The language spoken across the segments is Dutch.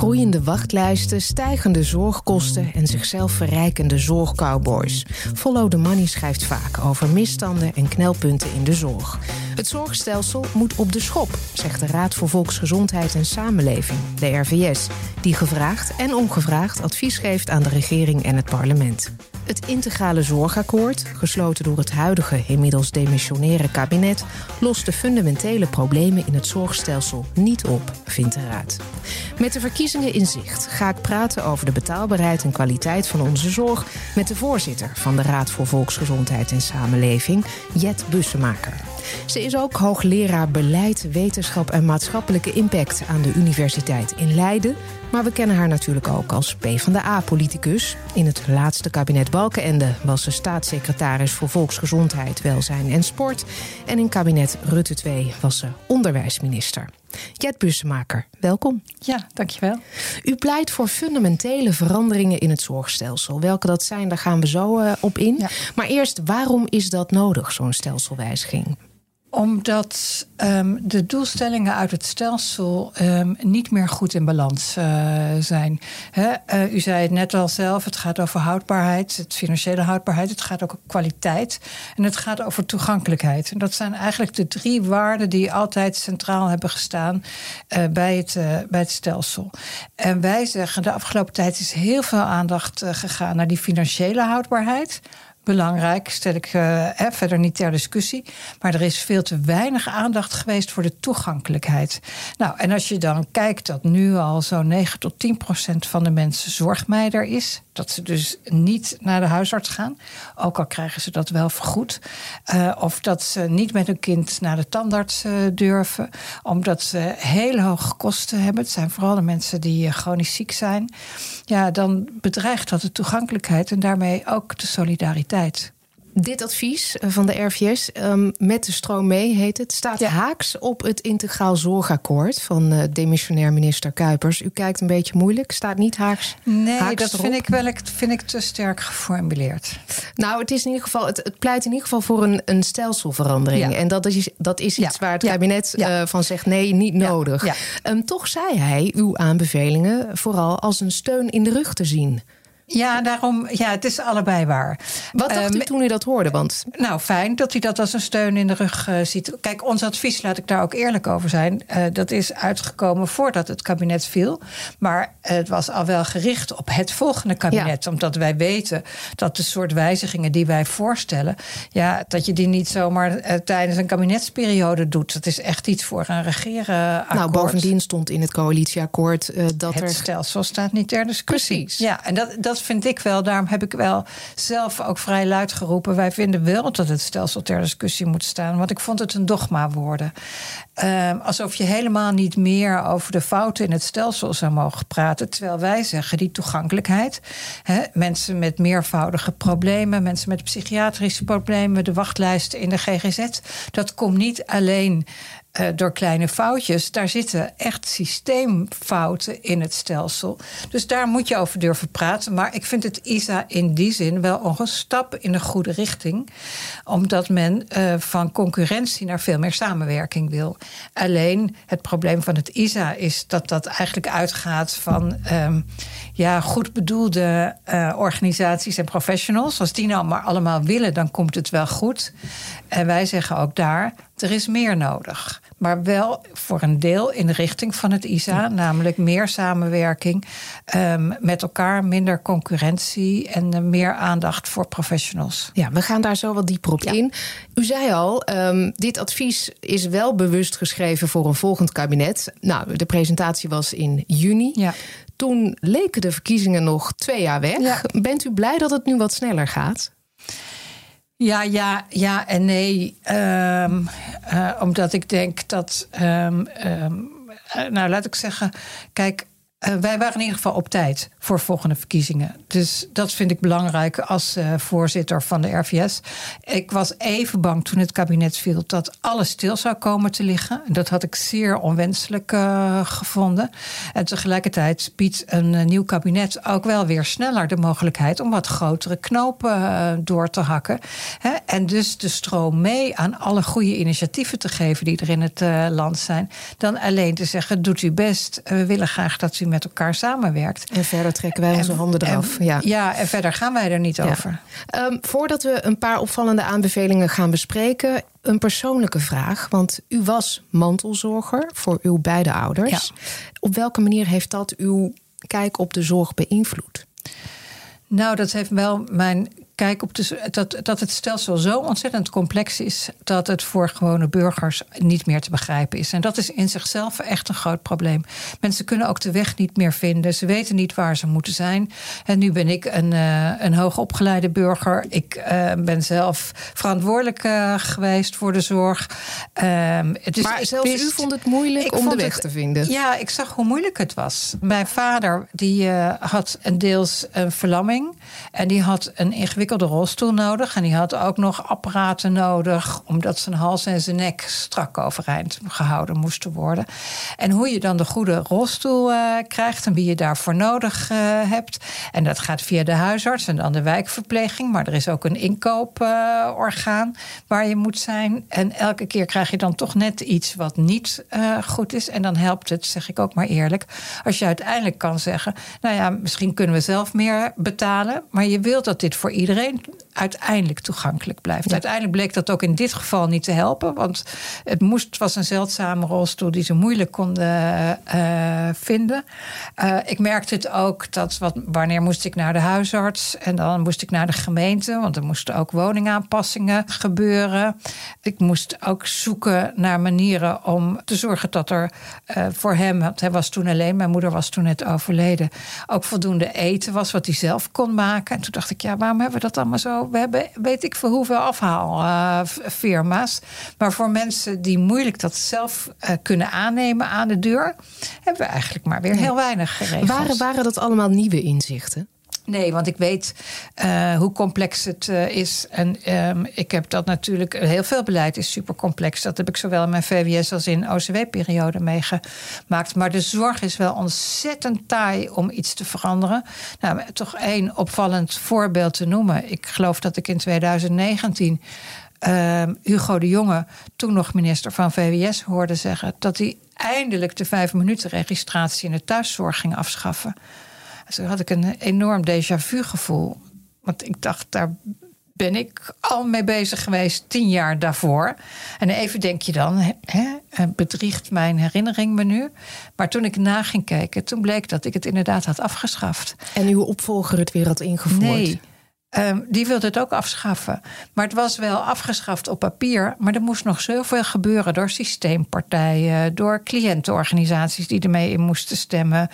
Groeiende wachtlijsten, stijgende zorgkosten en zichzelf verrijkende zorgcowboys. Follow the Money schrijft vaak over misstanden en knelpunten in de zorg. Het zorgstelsel moet op de schop, zegt de Raad voor Volksgezondheid en Samenleving, de RVS, die gevraagd en ongevraagd advies geeft aan de regering en het parlement. Het integrale zorgakkoord, gesloten door het huidige, inmiddels demissionaire kabinet, lost de fundamentele problemen in het zorgstelsel niet op, vindt de Raad. Met de verkiezingen in zicht ga ik praten over de betaalbaarheid en kwaliteit van onze zorg met de voorzitter van de Raad voor Volksgezondheid en Samenleving, Jet Bussemaker. Ze is ook hoogleraar beleid, wetenschap en maatschappelijke impact aan de Universiteit in Leiden. Maar we kennen haar natuurlijk ook als PvdA-politicus. In het laatste kabinet Balkenende was ze staatssecretaris voor Volksgezondheid, Welzijn en Sport. En in kabinet Rutte 2 was ze onderwijsminister. Jet Bussemaker, welkom. Ja, dankjewel. U pleit voor fundamentele veranderingen in het zorgstelsel. Welke dat zijn, daar gaan we zo uh, op in. Ja. Maar eerst, waarom is dat nodig, zo'n stelselwijziging? Omdat um, de doelstellingen uit het stelsel um, niet meer goed in balans uh, zijn. He, uh, u zei het net al zelf, het gaat over houdbaarheid, het financiële houdbaarheid, het gaat ook over kwaliteit en het gaat over toegankelijkheid. En dat zijn eigenlijk de drie waarden die altijd centraal hebben gestaan uh, bij, het, bij het stelsel. En wij zeggen, de afgelopen tijd is heel veel aandacht gegaan naar die financiële houdbaarheid belangrijk, stel ik uh, verder niet ter discussie. Maar er is veel te weinig aandacht geweest voor de toegankelijkheid. Nou, en als je dan kijkt dat nu al zo'n 9 tot 10 procent van de mensen zorgmeider is, dat ze dus niet naar de huisarts gaan, ook al krijgen ze dat wel vergoed. Uh, of dat ze niet met hun kind naar de tandarts uh, durven, omdat ze hele hoge kosten hebben. Het zijn vooral de mensen die chronisch ziek zijn. Ja, dan bedreigt dat de toegankelijkheid en daarmee ook de solidariteit. Dit advies eh, van de RVS, um, met de stroom mee heet het, staat ja. haaks op het integraal zorgakkoord van uh, demissionair minister Kuipers. U kijkt een beetje moeilijk, staat niet haaks. Nee, haaks dat vind ik wel vind ik te sterk geformuleerd. Nou, het is in ieder geval, het, het pleit in ieder geval voor een, een stelselverandering. Ja. En dat is, dat is iets ja. waar het kabinet uh, van zegt: nee, niet nodig. Um, toch zei hij uw aanbevelingen vooral als een steun in de rug te zien. Ja, daarom, ja, het is allebei waar. Wat dacht um, u toen u dat hoorde? Want... Nou, fijn dat u dat als een steun in de rug uh, ziet. Kijk, ons advies, laat ik daar ook eerlijk over zijn, uh, dat is uitgekomen voordat het kabinet viel. Maar het was al wel gericht op het volgende kabinet. Ja. Omdat wij weten dat de soort wijzigingen die wij voorstellen, ja, dat je die niet zomaar tijdens een kabinetsperiode doet. Dat is echt iets voor een regeren. Nou, bovendien stond in het coalitieakkoord dat het er. Het stelsel staat niet ter discussie. Precies. Ja, en dat, dat vind ik wel, daarom heb ik wel zelf ook vrij luid geroepen. Wij vinden wel dat het stelsel ter discussie moet staan. Want ik vond het een dogma worden. Uh, alsof je helemaal niet meer over de fouten in het stelsel zou mogen praten. Terwijl wij zeggen die toegankelijkheid. Mensen met meervoudige problemen, mensen met psychiatrische problemen, de wachtlijsten in de GGZ. Dat komt niet alleen uh, door kleine foutjes. Daar zitten echt systeemfouten in het stelsel. Dus daar moet je over durven praten. Maar ik vind het ISA in die zin wel een stap in de goede richting. Omdat men uh, van concurrentie naar veel meer samenwerking wil. Alleen het probleem van het ISA is dat dat eigenlijk uitgaat van um, ja, goed bedoelde uh, organisaties en professionals. Als die nou maar allemaal willen, dan komt het wel goed. En wij zeggen ook daar, er is meer nodig. Maar wel voor een deel in de richting van het ISA, namelijk meer samenwerking um, met elkaar, minder concurrentie en uh, meer aandacht voor professionals. Ja, we gaan daar zo wat dieper op ja. in. U zei al, um, dit advies is wel bewust geschreven voor een volgend kabinet. Nou, de presentatie was in juni. Ja. Toen leken de verkiezingen nog twee jaar weg. Ja. Bent u blij dat het nu wat sneller gaat? Ja, ja, ja en nee. Um, uh, omdat ik denk dat. Um, um, uh, nou, laat ik zeggen. Kijk, uh, wij waren in ieder geval op tijd. Voor volgende verkiezingen. Dus dat vind ik belangrijk als uh, voorzitter van de RVS. Ik was even bang toen het kabinet viel dat alles stil zou komen te liggen. Dat had ik zeer onwenselijk uh, gevonden. En tegelijkertijd biedt een uh, nieuw kabinet ook wel weer sneller de mogelijkheid om wat grotere knopen door te hakken. Hè? En dus de stroom mee aan alle goede initiatieven te geven die er in het land zijn. Dan alleen te zeggen: doet u best. We willen graag dat u met elkaar samenwerkt. En verder trekken wij onze handen eraf. En, ja. ja, en verder gaan wij er niet ja. over. Um, voordat we een paar opvallende aanbevelingen gaan bespreken, een persoonlijke vraag. Want u was mantelzorger voor uw beide ouders. Ja. Op welke manier heeft dat uw kijk op de zorg beïnvloed? Nou, dat heeft wel mijn kijk op de, dat, dat het stelsel zo ontzettend complex is dat het voor gewone burgers niet meer te begrijpen is. En dat is in zichzelf echt een groot probleem. Mensen kunnen ook de weg niet meer vinden. Ze weten niet waar ze moeten zijn. En nu ben ik een, uh, een hoogopgeleide burger. Ik uh, ben zelf verantwoordelijk uh, geweest voor de zorg. Ehm, het is, maar zelfs u vond het moeilijk om de weg het, te vinden. Ja, ik zag hoe moeilijk het was. Mijn vader die had een deels een verlamming. En die had een ingewikkelde rolstoel nodig. En die had ook nog apparaten nodig, omdat zijn hals en zijn nek strak overeind gehouden moesten worden. En hoe je dan de goede rolstoel uh, krijgt en wie je daarvoor nodig uh, hebt. En dat gaat via de huisarts en dan de wijkverpleging. Maar er is ook een inkooporgaan uh, waar je moet zijn. En elke keer krijg je dan toch net iets wat niet goed is. En dan helpt het, zeg ik ook maar eerlijk, als je uiteindelijk kan zeggen: Nou ja, misschien kunnen we zelf meer betalen. Maar je wilt dat dit voor iedereen iedereen. Uiteindelijk toegankelijk blijft. Ja. Uiteindelijk bleek dat ook in dit geval niet te helpen. Want het, moest, was een zeldzame rolstoel die ze moeilijk konden uh, vinden. Uh, ik merkte het ook dat wat, wanneer moest ik naar de huisarts en dan moest ik naar de gemeente, want er moesten ook woningaanpassingen gebeuren. Ik moest ook zoeken naar manieren om te zorgen dat er uh, voor hem, want hij was toen alleen, mijn moeder was toen net overleden, ook voldoende eten was wat hij zelf kon maken. En toen dacht ik, ja, waarom hebben we dat allemaal zo? We hebben weet ik veel hoeveel afhaalfirma's. maar voor mensen die moeilijk dat zelf uh, kunnen aannemen aan de deur, hebben we eigenlijk maar weer heel weinig geregeld. Waren, waren dat allemaal nieuwe inzichten? Nee, want ik weet uh, hoe complex het uh, is. En um, ik heb dat natuurlijk. Heel veel beleid is super complex. Dat heb ik zowel in mijn VWS als in OCW-periode meegemaakt. Maar de zorg is wel ontzettend taai om iets te veranderen. Nou, toch één opvallend voorbeeld te noemen. Ik geloof dat ik in 2019. Uh, Hugo de Jonge, toen nog minister van VWS, hoorde zeggen dat hij eindelijk de vijf minuten registratie in de thuiszorg ging afschaffen. Toen had ik een enorm déjà vu gevoel. Want ik dacht, daar ben ik al mee bezig geweest tien jaar daarvoor. En even denk je dan, hè, bedriegt mijn herinnering me nu? Maar toen ik na ging kijken, toen bleek dat ik het inderdaad had afgeschaft. En uw opvolger het weer had ingevoerd? Nee. Um, die wilde het ook afschaffen. Maar het was wel afgeschaft op papier. Maar er moest nog zoveel gebeuren door systeempartijen, door cliëntenorganisaties die ermee in moesten stemmen.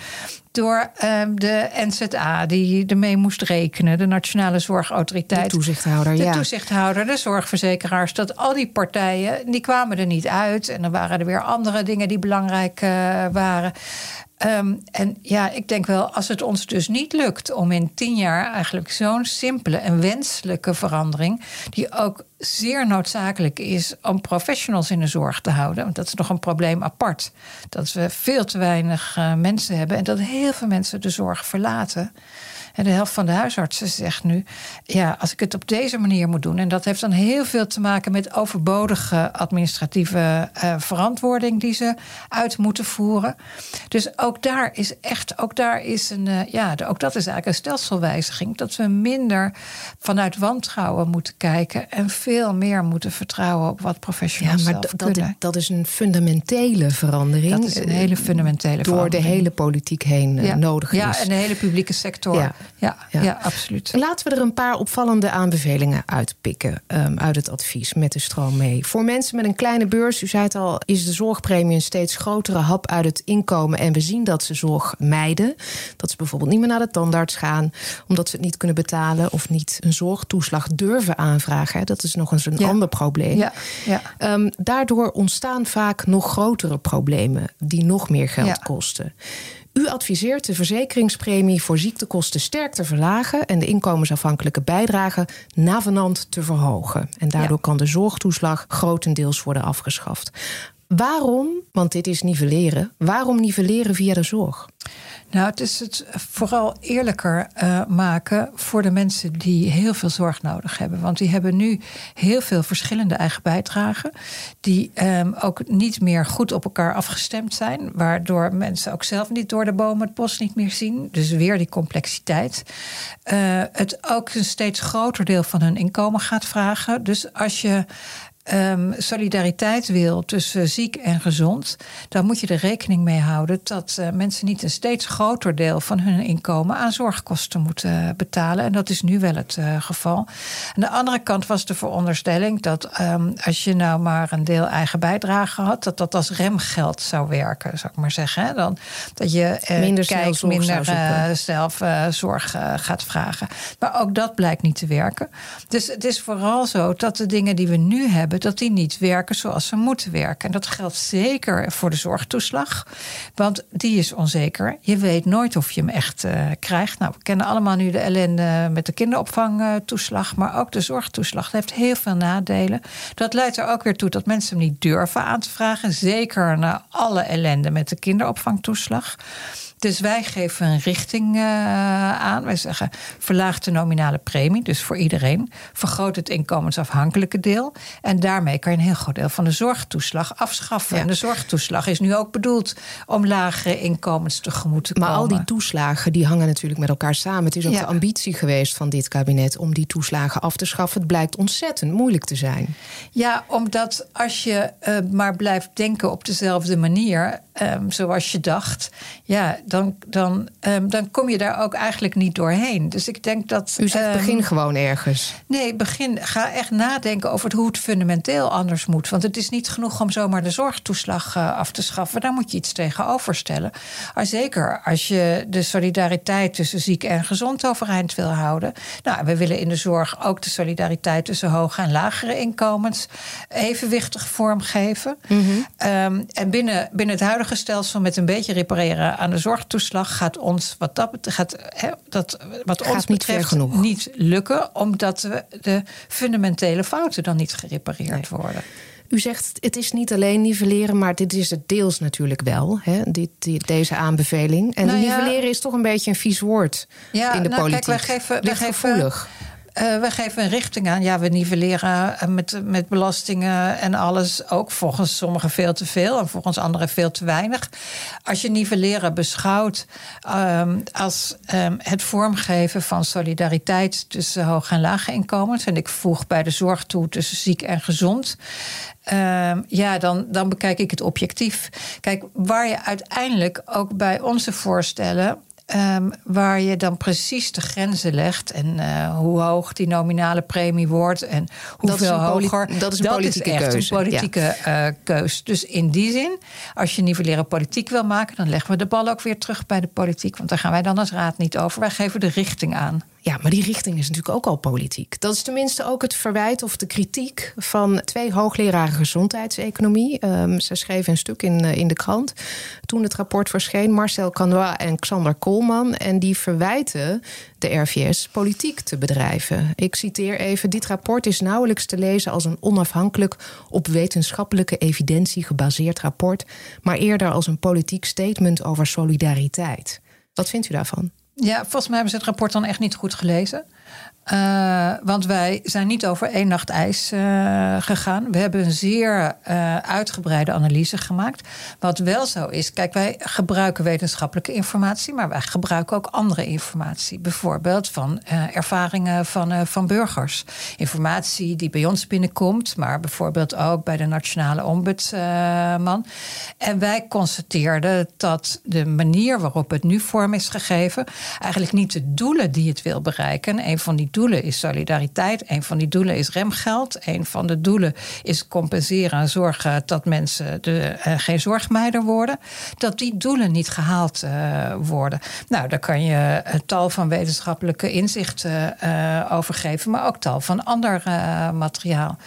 Door um, de NZA die ermee moest rekenen, de Nationale Zorgautoriteit. De toezichthouder, de ja. toezichthouder, de zorgverzekeraars. Dat al die partijen, die kwamen er niet uit. En dan waren er weer andere dingen die belangrijk uh, waren. Um, en ja, ik denk wel, als het ons dus niet lukt om in tien jaar eigenlijk zo'n simpele en wenselijke verandering, die ook zeer noodzakelijk is om professionals in de zorg te houden, want dat is nog een probleem apart, dat we veel te weinig uh, mensen hebben en dat heel veel mensen de zorg verlaten. En de helft van de huisartsen zegt nu: ja, als ik het op deze manier moet doen. En dat heeft dan heel veel te maken met overbodige administratieve uh, verantwoording die ze uit moeten voeren. Dus ook daar is echt, ook daar is een, uh, ja, ook dat is eigenlijk een stelselwijziging. Dat we minder vanuit wantrouwen moeten kijken en veel meer moeten vertrouwen op wat professionals ja, maar zelf dat, kunnen. dat is een fundamentele verandering. Dat is een hele fundamentele door verandering. de hele politiek heen ja. nodig is. Ja, en de hele publieke sector. Ja. Ja, ja. ja, absoluut. Laten we er een paar opvallende aanbevelingen uitpikken um, uit het advies met de stroom mee. Voor mensen met een kleine beurs, u zei het al, is de zorgpremie een steeds grotere hap uit het inkomen. En we zien dat ze zorg mijden. Dat ze bijvoorbeeld niet meer naar de tandarts gaan, omdat ze het niet kunnen betalen of niet een zorgtoeslag durven aanvragen. Dat is nog eens een ander probleem. Ja. Ja. Ehm, daardoor ontstaan vaak nog grotere problemen die nog meer geld kosten. U adviseert de verzekeringspremie voor ziektekosten sterk te verlagen en de inkomensafhankelijke bijdrage navenant te verhogen. En daardoor kan de zorgtoeslag grotendeels worden afgeschaft. Waarom, want dit is nivelleren, waarom nivelleren via de zorg? Nou, het is het vooral eerlijker uh, maken voor de mensen die heel veel zorg nodig hebben. Want die hebben nu heel veel verschillende eigen bijdragen. Die um, ook niet meer goed op elkaar afgestemd zijn. Waardoor mensen ook zelf niet door de bomen het bos niet meer zien. Dus weer die complexiteit. Uh, het ook een steeds groter deel van hun inkomen gaat vragen. Dus als je um, solidariteit wil tussen ziek en gezond, dan moet je er rekening mee houden dat uh, mensen niet een steeds groter deel van hun inkomen aan zorgkosten moeten betalen. En dat is nu wel het uh, geval. Aan de andere kant was de veronderstelling dat um, als je nou maar een deel eigen bijdrage had, dat dat als remgeld zou werken, zou ik maar zeggen. Hè? Dan, dat je uh, minder kijkt, minder zelf zorg gaat vragen. Maar ook dat blijkt niet te werken. Dus het is vooral zo dat de dingen die we nu hebben dat die niet werken zoals ze moeten werken. En dat geldt zeker voor de zorgtoeslag, want die is onzeker. Je weet nooit of je hem echt uh, krijgt. Nou, we kennen allemaal nu de ellende met de kinderopvangtoeslag, maar ook de zorgtoeslag heeft heel veel nadelen. Dat leidt er ook weer toe dat mensen hem niet durven aan te vragen, zeker na alle ellende met de kinderopvangtoeslag. Dus wij geven een richting uh, aan. Wij zeggen verlaag de nominale premie, dus voor iedereen. Vergroot het inkomensafhankelijke deel. En daarmee kan je een heel groot deel van de zorgtoeslag afschaffen. En de zorgtoeslag is nu ook bedoeld om lagere inkomens tegemoet te komen. Maar al die toeslagen die hangen natuurlijk met elkaar samen. Het is ook de ambitie geweest van dit kabinet om die toeslagen af te schaffen. Het blijkt ontzettend moeilijk te zijn. Ja, omdat als je uh, maar blijft denken op dezelfde manier, um, zoals je dacht, ja, dan, dan, um, dan kom je daar ook eigenlijk niet doorheen. Dus ik denk dat. U zegt um, begin gewoon ergens. Nee, begin, ga echt nadenken over het, hoe het fundamenteel anders moet. Want het is niet genoeg om zomaar de zorgtoeslag uh, af te schaffen. Daar moet je iets tegenover stellen. Maar zeker als je de solidariteit tussen ziek en gezond overeind wil houden. Nou, we willen in de zorg ook de solidariteit tussen hoge en lagere inkomens evenwichtig vormgeven. Mm -hmm. um, en binnen, binnen het huidige stelsel met een beetje repareren aan de zorgtoeslag gaat ons wat dat gaat, he, dat wat gaat ons niet betreft genoeg. niet lukken, omdat we de fundamentele fouten dan niet gerepareerd nee. worden. U zegt het is niet alleen nivelleren, maar dit is het deels natuurlijk wel, hè, dit, dit, deze aanbeveling. En nou ja, nivelleren is toch een beetje een vies woord ja, in de nou, politiek. Kijk, wij geven, wij geven, gevoelig. Uh, we geven een richting aan. Ja, we nivelleren met, met belastingen en alles ook volgens sommigen veel te veel en volgens anderen veel te weinig. Als je nivelleren beschouwt um, als um, het vormgeven van solidariteit tussen hoge en lage inkomens, en ik voeg bij de zorg toe tussen ziek en gezond. Um, ja, dan, dan bekijk ik het objectief. Kijk, waar je uiteindelijk ook bij onze voorstellen Um, waar je dan precies de grenzen legt. En uh, hoe hoog die nominale premie wordt. En hoeveel dat hoger. Dat is een dat politieke is echt keuze. een politieke ja. uh, keus. Dus in die zin, als je nivelleren politiek wil maken. dan leggen we de bal ook weer terug bij de politiek. Want daar gaan wij dan als raad niet over. Wij geven de richting aan. Ja, maar die richting is natuurlijk ook al politiek. Dat is tenminste ook het verwijt of de kritiek van twee hoogleraren gezondheidseconomie. Um, ze schreven een stuk in, in de krant toen het rapport verscheen. Marcel Canois en Xander Koolman. En die verwijten de RVS politiek te bedrijven. Ik citeer even: Dit rapport is nauwelijks te lezen als een onafhankelijk op wetenschappelijke evidentie gebaseerd rapport, maar eerder als een politiek statement over solidariteit. Wat vindt u daarvan? Ja, volgens mij hebben ze het rapport dan echt niet goed gelezen. Uh, want wij zijn niet over één nacht ijs uh, gegaan. We hebben een zeer uh, uitgebreide analyse gemaakt. Wat wel zo is, kijk, wij gebruiken wetenschappelijke informatie, maar wij gebruiken ook andere informatie. Bijvoorbeeld van ervaringen van, van burgers. Informatie die bij ons binnenkomt, maar bijvoorbeeld ook bij de Nationale Ombudsman. En wij constateerden dat de manier waarop het nu vorm is gegeven, eigenlijk niet de doelen die het wil bereiken, een van die doelen is solidariteit, een van die doelen is remgeld, een van de doelen is compenseren en zorgen dat mensen de, uh, geen zorgmeider worden, dat die doelen niet gehaald uh, worden. Nou, daar kan je een tal van wetenschappelijke inzichten over geven, maar ook tal van ander materiaal.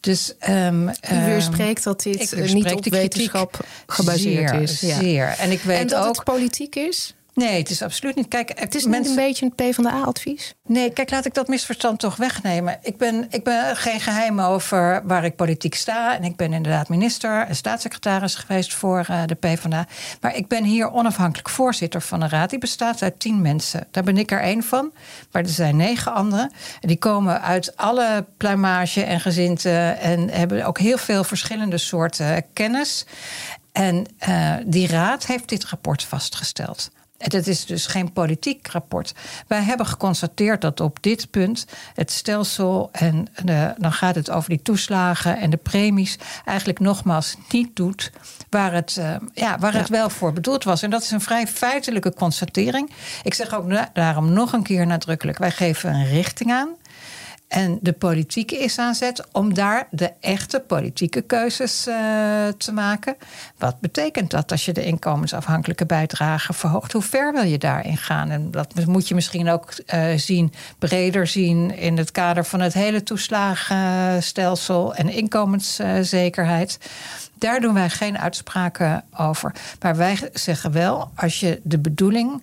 Dus, um, U weerspreekt dat dit niet op wetenschap gebaseerd zeer, is. Ja. Zeer. En ik weet en dat ook. het politiek is? Nee, het is absoluut niet. Kijk, het is niet een beetje een PvdA-advies? Nee, kijk, laat ik dat misverstand toch wegnemen. Ik ben, ik ben geen geheim over waar ik politiek sta. En ik ben inderdaad minister en staatssecretaris geweest voor uh, de PvdA. Maar ik ben hier onafhankelijk voorzitter van een raad. Die bestaat uit tien mensen. Daar ben ik er één van. Maar er zijn negen anderen. En die komen uit alle pluimage en gezinten. En hebben ook heel veel verschillende soorten kennis. En uh, die raad heeft dit rapport vastgesteld. Het is dus geen politiek rapport. Wij hebben geconstateerd dat op dit punt het stelsel, en de, dan gaat het over die toeslagen en de premies, eigenlijk nogmaals niet doet waar het, uh, ja, waar ja. het wel voor bedoeld was. En dat is een vrij feitelijke constatering. Ik zeg ook daarom nog een keer nadrukkelijk: wij geven een richting aan. En de politiek is aan zet om daar de echte politieke keuzes uh, te maken. Wat betekent dat als je de inkomensafhankelijke bijdrage verhoogt? Hoe ver wil je daarin gaan? En dat moet je misschien ook uh, zien, breder zien in het kader van het hele toeslagenstelsel en inkomenszekerheid. Daar doen wij geen uitspraken over. Maar wij zeggen wel, als je de bedoeling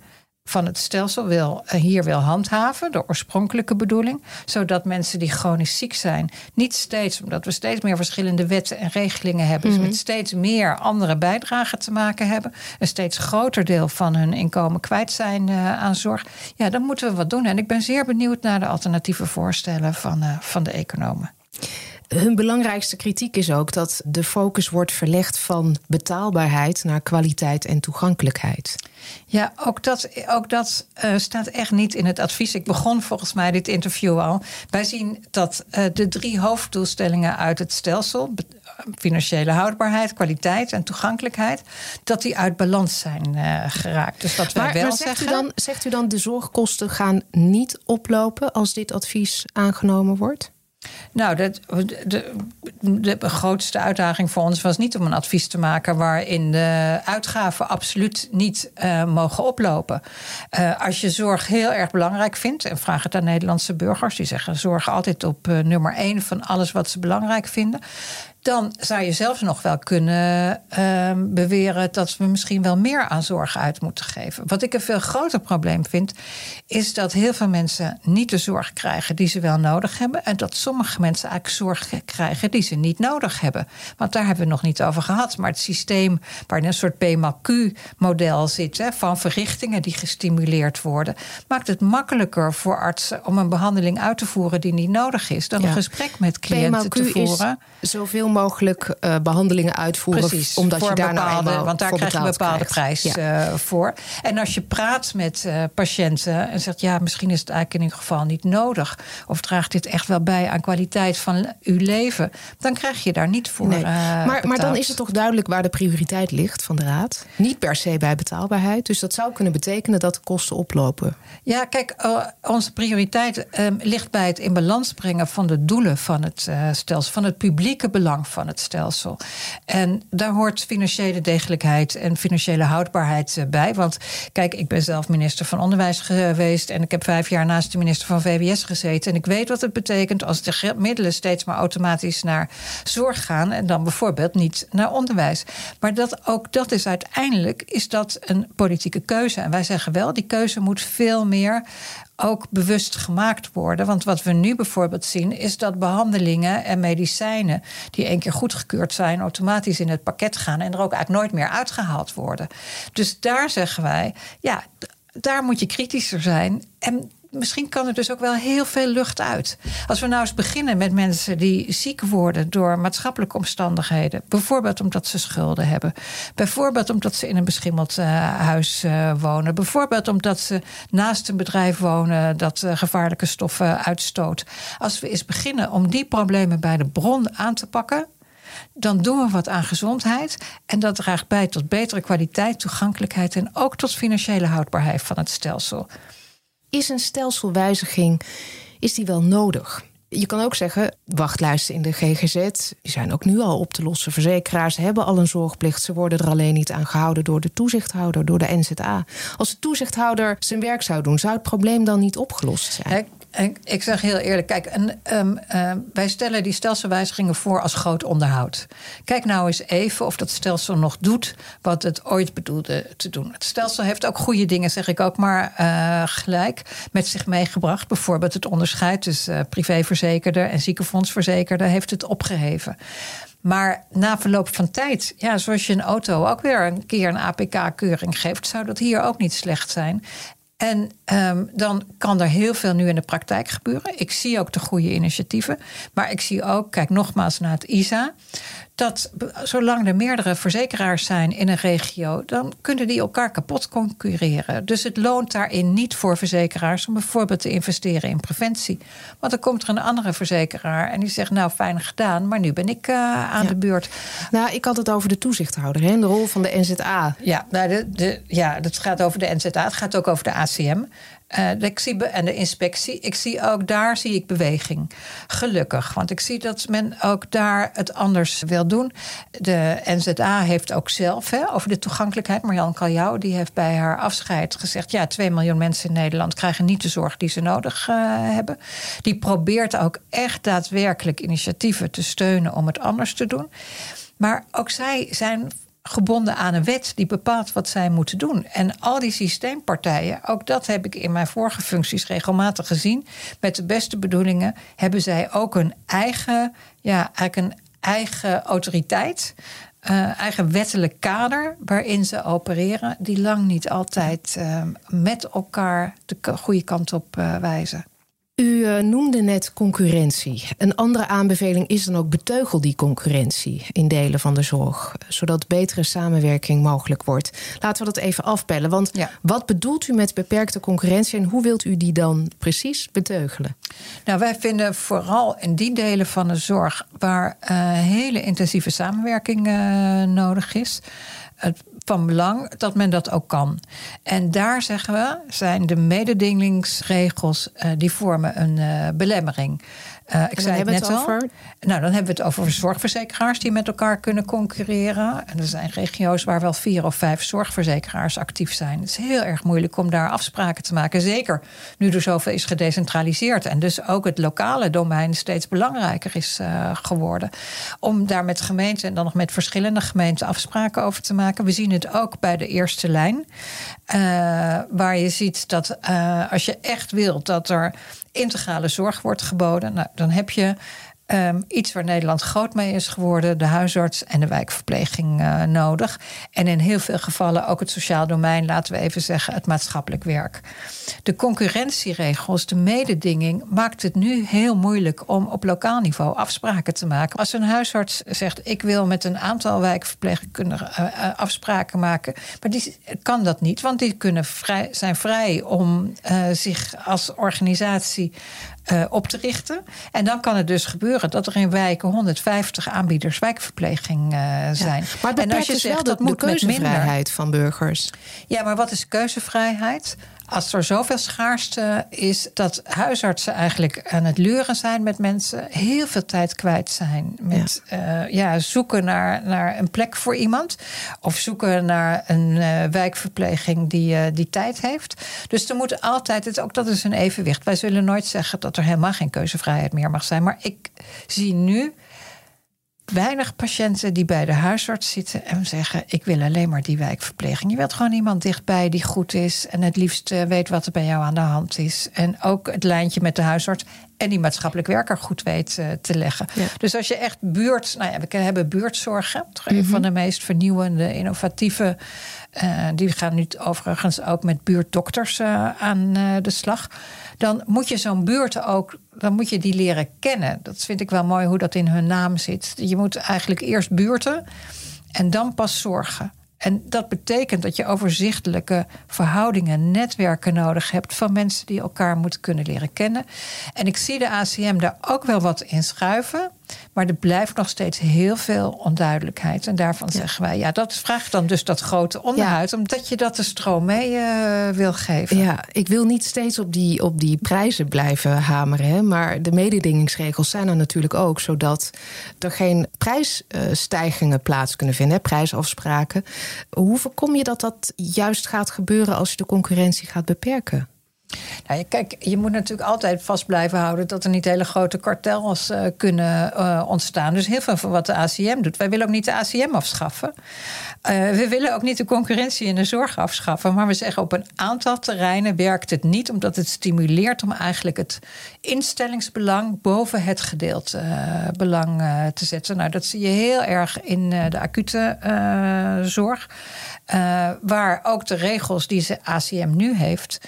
van het stelsel wil, hier wil handhaven, de oorspronkelijke bedoeling, zodat mensen die chronisch ziek zijn, niet steeds, omdat we steeds meer verschillende wetten en regelingen hebben, dus met steeds meer andere bijdragen te maken hebben, een steeds groter deel van hun inkomen kwijt zijn uh, aan zorg, ja, dan moeten we wat doen. En ik ben zeer benieuwd naar de alternatieve voorstellen van, uh, van de economen. Hun belangrijkste kritiek is ook dat de focus wordt verlegd van betaalbaarheid naar kwaliteit en toegankelijkheid. Ja, ook dat, ook dat uh, staat echt niet in het advies. Ik begon volgens mij dit interview al. Wij zien dat uh, de drie hoofddoelstellingen uit het stelsel, financiële houdbaarheid, kwaliteit en toegankelijkheid, dat die uit balans zijn uh, geraakt. Dus dat wij maar, wel maar zegt zeggen. U dan, zegt u dan de zorgkosten gaan niet oplopen als dit advies aangenomen wordt? Nou, de, de, de, grootste uitdaging voor ons was niet om een advies te maken waarin de uitgaven absoluut niet uh, mogen oplopen. Uh, als je zorg heel erg belangrijk vindt, en vraag het aan Nederlandse burgers, die zeggen zorg altijd op uh, nummer één van alles wat ze belangrijk vinden dan zou je zelfs nog wel kunnen uh, beweren dat we misschien wel meer aan zorg uit moeten geven. Wat ik een veel groter probleem vind, is dat heel veel mensen niet de zorg krijgen die ze wel nodig hebben. En dat sommige mensen eigenlijk zorg krijgen die ze niet nodig hebben. Want daar hebben we nog niet over gehad. Maar het systeem waarin een soort PMAQ-model zit, hè, van verrichtingen die gestimuleerd worden, maakt het makkelijker voor artsen om een behandeling uit te voeren die niet nodig is, dan ja. een gesprek met cliënten te voeren. Is zoveel mogelijk uh, behandelingen uitvoeren. Precies, omdat je daar bepaalde, nou Want daar krijg je een bepaalde krijgt. prijs ja. uh, voor. En als je praat met uh, patiënten en zegt: ja, misschien is het eigenlijk in ieder geval niet nodig. Of draagt dit echt wel bij aan kwaliteit van uw leven? Dan krijg je daar niet voor. Nee. maar, maar dan is het toch duidelijk waar de prioriteit ligt van de Raad? Niet per se bij betaalbaarheid. Dus dat zou kunnen betekenen dat de kosten oplopen. Ja, kijk, onze prioriteit ligt bij het in balans brengen van de doelen van het stelsel, van het publieke belang van het stelsel. En daar hoort financiële degelijkheid en financiële houdbaarheid bij. Want kijk, ik ben zelf minister van Onderwijs geweest en ik heb vijf jaar naast de minister van VWS gezeten. En ik weet wat het betekent als de middelen steeds maar automatisch naar zorg gaan en dan bijvoorbeeld niet naar onderwijs. Maar dat, ook dat is uiteindelijk is dat een politieke keuze. En wij zeggen wel, die keuze moet veel meer ook bewust gemaakt worden. Want wat we nu bijvoorbeeld zien, is dat behandelingen en medicijnen die één keer goedgekeurd zijn, automatisch in het pakket gaan en er ook eigenlijk nooit meer uitgehaald worden. Dus daar zeggen wij, ja, daar moet je kritischer zijn. En misschien kan er dus ook wel heel veel lucht uit. Als we nou eens beginnen met mensen die ziek worden door maatschappelijke omstandigheden. Bijvoorbeeld omdat ze schulden hebben. Bijvoorbeeld omdat ze in een beschimmeld uh, huis uh, wonen. Bijvoorbeeld omdat ze naast een bedrijf wonen dat uh, gevaarlijke stoffen uitstoot. Als we eens beginnen om die problemen bij de bron aan te pakken dan doen we wat aan gezondheid. En dat draagt bij tot betere kwaliteit, toegankelijkheid en ook tot financiële houdbaarheid van het stelsel. Is een stelselwijziging is die wel nodig? Je kan ook zeggen, wachtlijsten in de GGZ die zijn ook nu al op te lossen. Verzekeraars hebben al een zorgplicht. Ze worden er alleen niet aan gehouden door de toezichthouder, door de NZA. Als de toezichthouder zijn werk zou doen, zou het probleem dan niet opgelost zijn? Ik zeg heel eerlijk, kijk, ehm, ehm, wij stellen die stelselwijzigingen voor als groot onderhoud. Kijk nou eens even of dat stelsel nog doet wat het ooit bedoelde te doen. Het stelsel heeft ook goede dingen, zeg ik ook maar uh, gelijk, met zich meegebracht. Bijvoorbeeld het onderscheid tussen uh, privéverzekerder en ziekenfondsverzekerder heeft het opgeheven. Maar na verloop van tijd, ja, zoals je een auto ook weer een keer een APK-keuring geeft, zou dat hier ook niet slecht zijn. En um, dan kan er heel veel nu in de praktijk gebeuren. Ik zie ook de goede initiatieven. Maar ik zie ook, kijk nogmaals naar het ISA dat zolang er meerdere verzekeraars zijn in een regio, dan kunnen die elkaar kapot concurreren. Dus het loont daarin niet voor verzekeraars om bijvoorbeeld te investeren in preventie. Want dan komt er een andere verzekeraar en die zegt: Nou, fijn gedaan, maar nu ben ik uh, aan de beurt. Nou, ik had het over de toezichthouder, hè, de rol van de NZA. Ja, nou, de, de, ja, het gaat over de NZA, het gaat ook over de ACM. Uh, ik zie en de inspectie. Ik zie ook daar zie ik beweging. Gelukkig. Want ik zie dat men ook daar het anders wil doen. De NZA heeft ook zelf hè, over de toegankelijkheid. Marjan Kaljou die heeft bij haar afscheid gezegd: ja, 2 miljoen mensen in Nederland krijgen niet de zorg die ze nodig uh, hebben. Die probeert ook echt daadwerkelijk initiatieven te steunen om het anders te doen. Maar ook zij zijn gebonden aan een wet die bepaalt wat zij moeten doen. En al die systeempartijen, ook dat heb ik in mijn vorige functies regelmatig gezien, met de beste bedoelingen hebben zij ook een eigen, ja, eigenlijk een eigen autoriteit. Uh, eigen wettelijk kader waarin ze opereren, die lang niet altijd uh, met elkaar de goede kant op uh, wijzen. U uh, noemde net concurrentie. Een andere aanbeveling is dan ook beteugel die concurrentie in delen van de zorg, zodat betere samenwerking mogelijk wordt. Laten we dat even afpellen. Want ja. wat bedoelt u met beperkte concurrentie en hoe wilt u die dan precies beteugelen? Nou, wij vinden vooral in die delen van de zorg waar uh, hele intensieve samenwerking uh, nodig is. Het van belang dat men dat ook kan. En daar zeggen we, zijn de mededingingsregels uh, die vormen een uh, belemmering. Uh, ik zei het net al. Over? Nou, dan hebben we het over zorgverzekeraars die met elkaar kunnen concurreren. En er zijn regio's waar wel vier of vijf zorgverzekeraars actief zijn. Het is heel erg moeilijk om daar afspraken te maken. Zeker nu er zoveel is gedecentraliseerd. En dus ook het lokale domein steeds belangrijker is uh, geworden. Om daar met gemeenten en dan nog met verschillende gemeenten afspraken over te maken. We zien het ook bij de eerste lijn. Uh, waar je ziet dat als je echt wilt dat er integrale zorg wordt geboden. Nou, dan heb je Um, iets waar Nederland groot mee is geworden, de huisarts en de wijkverpleging uh, nodig. En in heel veel gevallen ook het sociaal domein, laten we even zeggen, het maatschappelijk werk. De concurrentieregels, de mededinging, maakt het nu heel moeilijk om op lokaal niveau afspraken te maken. Als een huisarts zegt: Ik wil met een aantal wijkverpleegkundigen uh, uh, afspraken maken, maar die kan dat niet, want die kunnen vrij, zijn vrij om zich als organisatie uh, op te richten. En dan kan het dus gebeuren dat er in wijken 150 aanbieders wijkverpleging uh, zijn. Ja, maar en als je zegt dat moet keuzevrijheid van burgers. Ja, maar wat is keuzevrijheid? Als er zoveel schaarste is dat huisartsen eigenlijk aan het luren zijn met mensen, heel veel tijd kwijt zijn met ja. Uh, ja zoeken naar, naar een plek voor iemand of zoeken naar een uh, wijkverpleging die, uh, die tijd heeft. Dus er moet altijd, het, ook dat is een evenwicht. Wij zullen nooit zeggen dat er helemaal geen keuzevrijheid meer mag zijn, maar ik zie nu weinig patiënten die bij de huisarts zitten en zeggen: Ik wil alleen maar die wijkverpleging. Je wilt gewoon iemand dichtbij die goed is en het liefst eh, weet wat er bij jou aan de hand is. En ook het lijntje met de huisarts en die maatschappelijk werker goed weet uh, te leggen. Ja. Dus als je echt buurt, nou ja, we hebben buurtzorgen, toch een van mhm. de meest vernieuwende, innovatieve. Uh, die gaan nu overigens ook met buurtdokters uh, aan de slag. Dan moet je zo'n buurt ook dan moet je die leren kennen. Dat vind ik wel mooi hoe dat in hun naam zit. Je moet eigenlijk eerst buurten en dan pas zorgen. En dat betekent dat je overzichtelijke verhoudingen, netwerken nodig hebt van mensen die elkaar moeten kunnen leren kennen. En ik zie de ACM daar ook wel wat in schuiven. Maar er blijft nog steeds heel veel onduidelijkheid. En daarvan zeggen wij, ja, dat vraagt dan dus dat grote onderhoud, omdat je dat de stroom mee uh, wil geven. Ja, ik wil niet steeds op die, op die prijzen blijven hameren. Hè, maar de mededingingsregels zijn er natuurlijk ook, zodat er geen prijsstijgingen plaats kunnen vinden, hè, prijsafspraken. Hoe voorkom je dat dat juist gaat gebeuren als je de concurrentie gaat beperken? Nou, kijk, je moet natuurlijk altijd vast blijven houden dat er niet hele grote kartels uh, kunnen uh, ontstaan. Dus heel veel van wat de ACM doet. Wij willen ook niet de ACM afschaffen. Uh, we willen ook niet de concurrentie in de zorg afschaffen. Maar we zeggen op een aantal terreinen werkt het niet, omdat het stimuleert om eigenlijk het instellingsbelang boven het gedeelte belang te zetten. Nou, dat zie je heel erg in de acute zorg. waar ook de regels die de ACM nu heeft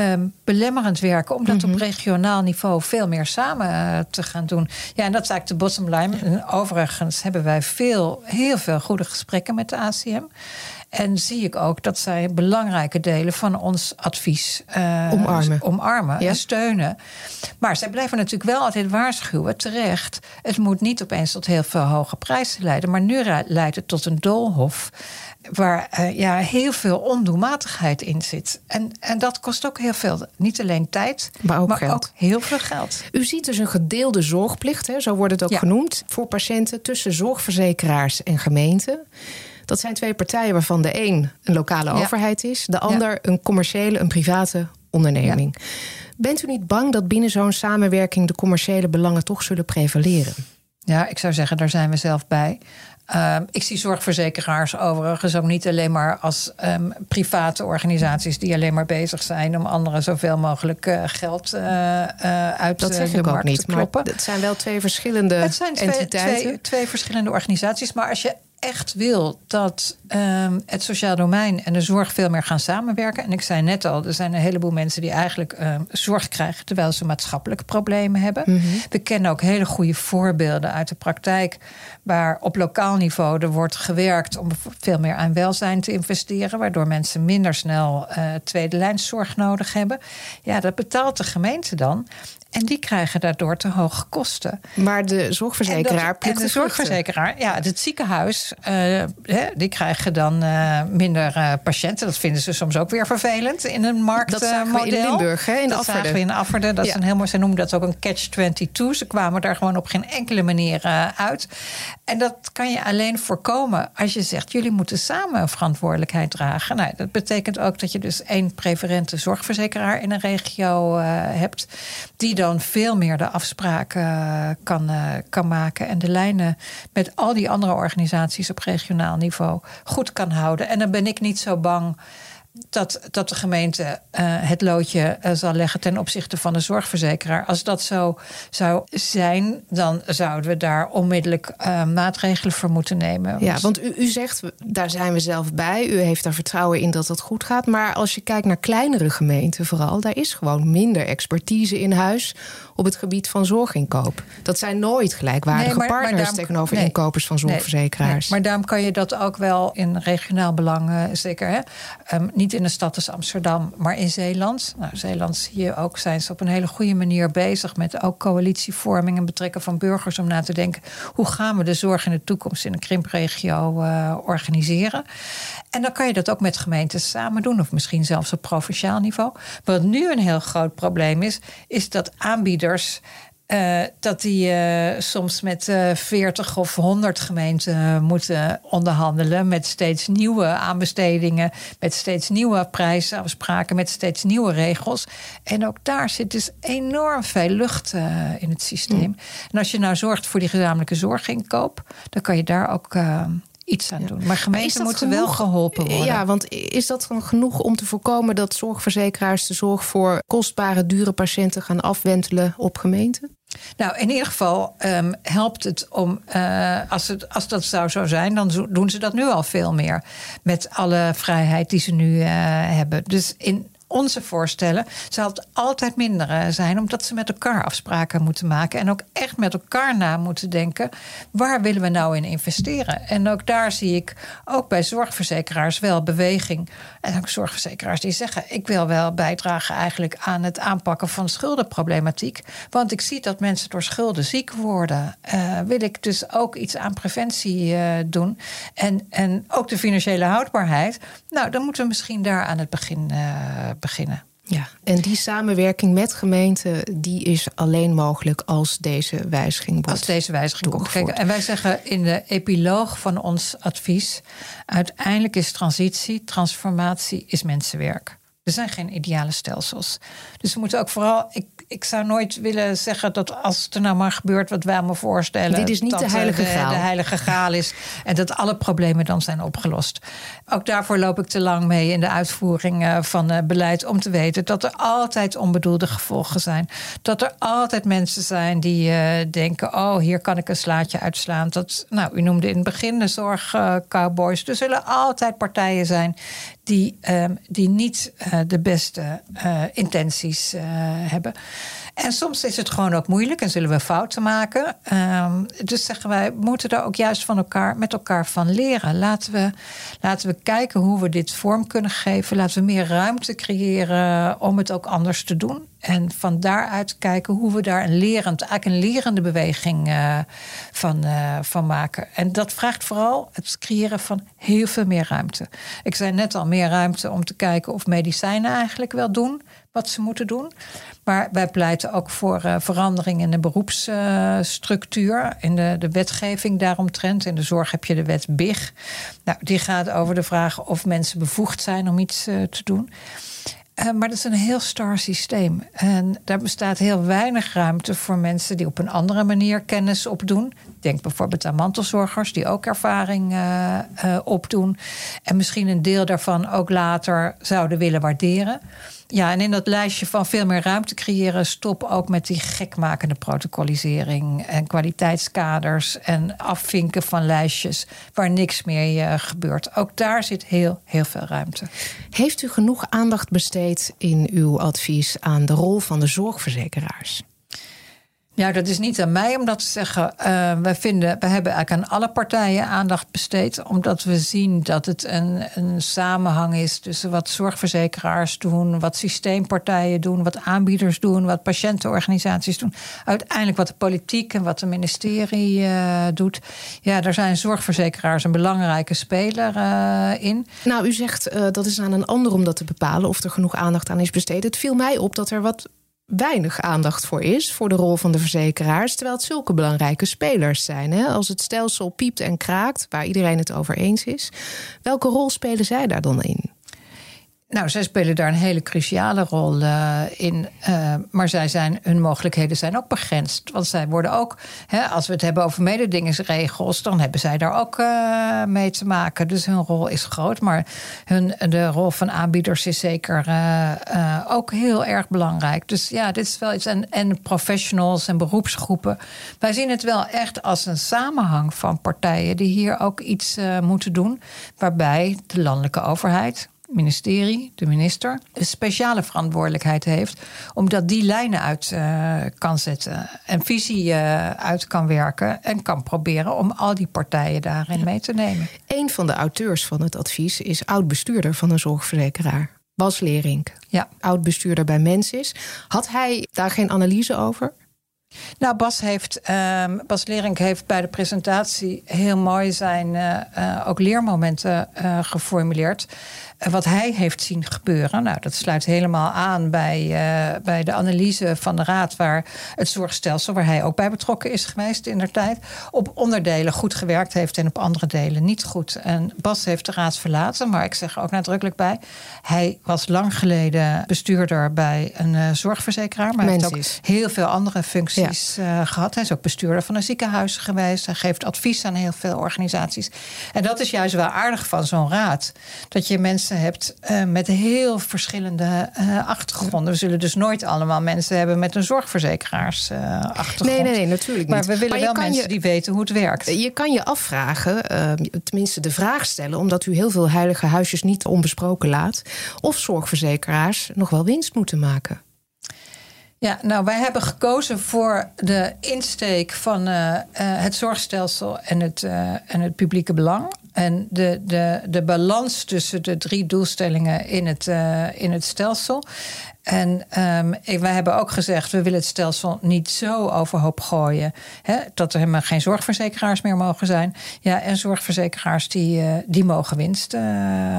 um, belemmerend werken. Om dat op mhm. regionaal niveau veel meer samen uh, te gaan doen. Ja, en dat is eigenlijk de bottom line. En overigens hebben wij veel, heel veel goede gesprekken met de ACM. En zie ik ook dat zij belangrijke delen van ons advies uh, omarmen, omarmen en steunen. Maar zij blijven natuurlijk wel altijd waarschuwen, terecht. Het moet niet opeens tot heel veel hoge prijzen leiden. Maar nu leidt het tot een doolhof waar uh, ja, heel veel ondoelmatigheid in zit. En, en dat kost ook heel veel. Niet alleen tijd, maar ook, ook heel veel geld. U ziet dus een gedeelde zorgplicht, hè, zo wordt het ook genoemd, voor patiënten tussen zorgverzekeraars en gemeenten. Dat zijn twee partijen waarvan de een een lokale overheid is, de ander een commerciële, een private onderneming. Bent u niet bang dat binnen zo'n samenwerking de commerciële belangen toch zullen prevaleren? Ja, ik zou zeggen, daar zijn we zelf bij. Ehm, ik zie zorgverzekeraars overigens ook niet alleen maar als um, private organisaties die alleen maar bezig zijn om anderen zoveel mogelijk uh, geld uh, uh, uit dat zeg de ik markt ook niet, te kloppen. Maar het zijn wel twee verschillende het zijn twee, entiteiten. Twee, twee verschillende organisaties. Maar als je echt wil dat um, het sociaal domein en de zorg veel meer gaan samenwerken. En ik zei net al, er zijn een heleboel mensen die eigenlijk um, zorg krijgen terwijl ze maatschappelijke problemen hebben. Mm -hmm. We kennen ook hele goede voorbeelden uit de praktijk waar op lokaal niveau er wordt gewerkt om veel meer aan welzijn te investeren, waardoor mensen minder snel uh, tweede lijnszorg nodig hebben. Ja, dat betaalt de gemeente dan. En die krijgen daardoor te hoge kosten. Maar de zorgverzekeraar en, de zorgverzekeraar, ja, het ziekenhuis, uh, die krijgen dan uh, minder uh, patiënten. Dat vinden ze soms ook weer vervelend in een marktmodel. Dat in Limburg, hè, in dat Afferden. zagen we in Afferden. Dat ja. is een heel mooi, ze noemen dat ook een catch-22. Ze kwamen daar gewoon op geen enkele manier uit. En dat kan je alleen voorkomen als je zegt... jullie moeten samen verantwoordelijkheid dragen. Nou, dat betekent ook dat je dus één preferente zorgverzekeraar... in een regio hebt, die dan veel meer de afspraken uh, kan, uh, kan maken en de lijnen met al die andere organisaties op regionaal niveau goed kan houden. En dan ben ik niet zo bang dat, dat de gemeente uh, het loodje uh, zal leggen ten opzichte van de zorgverzekeraar. Als dat zo zou zijn, dan zouden we daar onmiddellijk uh, maatregelen voor moeten nemen. Ja, want u, u zegt, daar zijn we zelf bij. U heeft daar vertrouwen in dat het goed gaat. Maar als je kijkt naar kleinere gemeenten vooral, daar is gewoon minder expertise in huis op het gebied van zorginkoop. Dat zijn nooit gelijkwaardige nee, maar, partners maar daarom, tegenover nee, inkopers van zorgverzekeraars. Nee, maar daarom kan je dat ook wel in regionaal belang, zeker hè. Um, niet in een stad als Amsterdam, maar in Zeeland. Nou, Zeeland zie je ook, zijn ze op een hele goede manier bezig met ook coalitievorming en betrekken van burgers om na te denken hoe gaan we de zorg in de toekomst in een krimpregio uh, organiseren. En dan kan je dat ook met gemeentes samen doen, of misschien zelfs op provinciaal niveau. Wat nu een heel groot probleem is, is dat aanbieders uh, dat die uh, soms met uh, 40 of 100 gemeenten moeten onderhandelen. Met steeds nieuwe aanbestedingen, met steeds nieuwe prijsafspraken, met steeds nieuwe regels. En ook daar zit dus enorm veel lucht in het systeem. Mm. En als je nou zorgt voor die gezamenlijke zorginkoop, dan kan je daar ook iets aan doen. Maar gemeenten moeten genoeg? wel geholpen worden. Ja, want is dat dan genoeg om te voorkomen dat zorgverzekeraars de zorg voor kostbare, dure patiënten gaan afwentelen op gemeenten? Nou, in ieder geval um, helpt het om, uh, als, het, als dat zou zo zijn, dan doen ze dat nu al veel meer. Met alle vrijheid die ze nu uh, hebben. Dus in onze voorstellen zal het altijd minder zijn, omdat ze met elkaar afspraken moeten maken en ook echt met elkaar na moeten denken: waar willen we nou in investeren? En ook daar zie ik ook bij zorgverzekeraars wel beweging. En ook zorgverzekeraars die zeggen: ik wil wel bijdragen eigenlijk aan het aanpakken van schuldenproblematiek, want ik zie dat mensen door schulden ziek worden. Uh, wil ik dus ook iets aan preventie uh, doen en, en ook de financiële houdbaarheid. Nou, dan moeten we misschien daar aan het begin uh, beginnen. Ja, en die samenwerking met gemeenten, die is alleen mogelijk als deze wijziging wordt Als deze wijziging komt. Kijk, en wij zeggen in de epiloog van ons advies: uiteindelijk is transitie, transformatie, is mensenwerk. Er zijn geen ideale stelsels. Dus we moeten ook vooral. Ik, ik zou nooit willen zeggen dat als er nou maar gebeurt wat wij allemaal voorstellen. Dit is niet dat de heilige de, graal. De heilige graal is. En dat alle problemen dan zijn opgelost. Ook daarvoor loop ik te lang mee in de uitvoering eh, van uh, beleid. Om te weten dat er altijd onbedoelde gevolgen zijn. Dat er altijd mensen zijn die uh, denken: oh, hier kan ik een slaatje uitslaan. Dat, nou, u noemde in het begin de zorgcowboys. er zullen altijd partijen zijn die, um, die niet uh, de beste uh, intenties uh, hebben. En soms is het gewoon ook moeilijk en zullen we fouten maken. Um, dus zeggen wij, moeten daar ook juist van elkaar, met elkaar van leren. Laten we, laten we kijken hoe we dit vorm kunnen geven. Laten we meer ruimte creëren om het ook anders te doen. En van daaruit kijken hoe we daar een lerend, eigenlijk een lerende beweging uh, van, uh, van maken. En dat vraagt vooral het creëren van heel veel meer ruimte. Ik zei net al, meer ruimte om te kijken of medicijnen eigenlijk wel doen wat ze moeten doen. Maar wij pleiten ook voor uh, verandering in de beroepsstructuur, in de, de wetgeving daaromtrent. In de zorg heb je de wet BIG. Nou, die gaat over de vraag of mensen bevoegd zijn om iets te doen. Uh, maar dat is een heel star systeem. En daar bestaat heel weinig ruimte voor mensen die op een andere manier kennis opdoen. Denk bijvoorbeeld aan mantelzorgers die ook ervaring uh, uh, opdoen. En misschien een deel daarvan ook later zouden willen waarderen. Ja, en in dat lijstje van veel meer ruimte creëren, stop ook met die gekmakende protocolisering en kwaliteitskaders en afvinken van lijstjes waar niks meer uh, gebeurt. Ook daar zit heel, heel veel ruimte. Heeft u genoeg aandacht besteed in uw advies aan de rol van de zorgverzekeraars? Ja, dat is niet aan mij om dat te zeggen. Uh, wij, vinden, we hebben eigenlijk aan alle partijen aandacht besteed. Omdat we zien dat het een, een samenhang is tussen wat zorgverzekeraars doen, wat systeempartijen doen, wat aanbieders doen, wat patiëntenorganisaties doen. Uiteindelijk wat de politiek en wat de ministerie uh, doet. Ja, daar zijn zorgverzekeraars een belangrijke speler uh, in. Nou, u zegt dat is aan een ander om dat te bepalen of er genoeg aandacht aan is besteed. Het viel mij op dat er wat weinig aandacht voor is, voor de rol van de verzekeraars, terwijl het zulke belangrijke spelers zijn. Hè? Als het stelsel piept en kraakt, waar iedereen het over eens is, welke rol spelen zij daar dan in? Nou, zij spelen daar een hele cruciale rol uh, in. Uh, maar zij zijn, hun mogelijkheden zijn ook begrensd. Want zij worden ook, hè, als we het hebben over mededingingsregels, dan hebben zij daar ook uh, mee te maken. Dus hun rol is groot. Maar hun, de rol van aanbieders is zeker ook heel erg belangrijk. Dus ja, dit is wel iets. En, en professionals en beroepsgroepen. Wij zien het wel echt als een samenhang van partijen die hier ook iets moeten doen. Waarbij de landelijke overheid ministerie, de minister, een speciale verantwoordelijkheid heeft, omdat die lijnen uit uh, kan zetten en visie uh, uit kan werken en kan proberen om al die partijen daarin mee te nemen. Een van de auteurs van het advies is oud-bestuurder van een zorgverzekeraar. Bas Lerink, ja. oud-bestuurder bij Mensis. Had hij daar geen analyse over? Nou, Bas, heeft, uh, Bas Lering heeft bij de presentatie heel mooi zijn uh, uh, ook leermomenten uh, geformuleerd. wat hij heeft zien gebeuren. Nou, dat sluit helemaal aan bij, bij de analyse van de Raad, waar het zorgstelsel, waar hij ook bij betrokken is geweest in der tijd, op onderdelen goed gewerkt heeft en op andere delen niet goed. En Bas heeft de Raad verlaten, maar ik zeg er ook nadrukkelijk bij. Hij was lang geleden bestuurder bij een zorgverzekeraar, maar hij heeft ook heel veel andere functies functies gehad. Hij is ook bestuurder van een ziekenhuis geweest. Hij geeft advies aan heel veel organisaties. En dat is juist wel aardig van zo'n raad. Dat je mensen hebt met heel verschillende achtergronden. We zullen dus nooit allemaal mensen hebben met een zorgverzekeraarsachtergrond. nee, nee, nee, natuurlijk niet. Maar we willen wel mensen die weten hoe het werkt. Je kan je afvragen, tenminste de vraag stellen, omdat u heel veel heilige huisjes niet onbesproken laat, of zorgverzekeraars nog wel winst moeten maken. Ja, nou, wij hebben gekozen voor de insteek van uh, uh, het zorgstelsel en het, uh, en het publieke belang. En de, de, de balans tussen de drie doelstellingen in het, in het stelsel. En um, wij hebben ook gezegd, we willen het stelsel niet zo overhoop gooien. Hè, dat er helemaal geen zorgverzekeraars meer mogen zijn. Ja, en zorgverzekeraars die, uh, die mogen winst uh,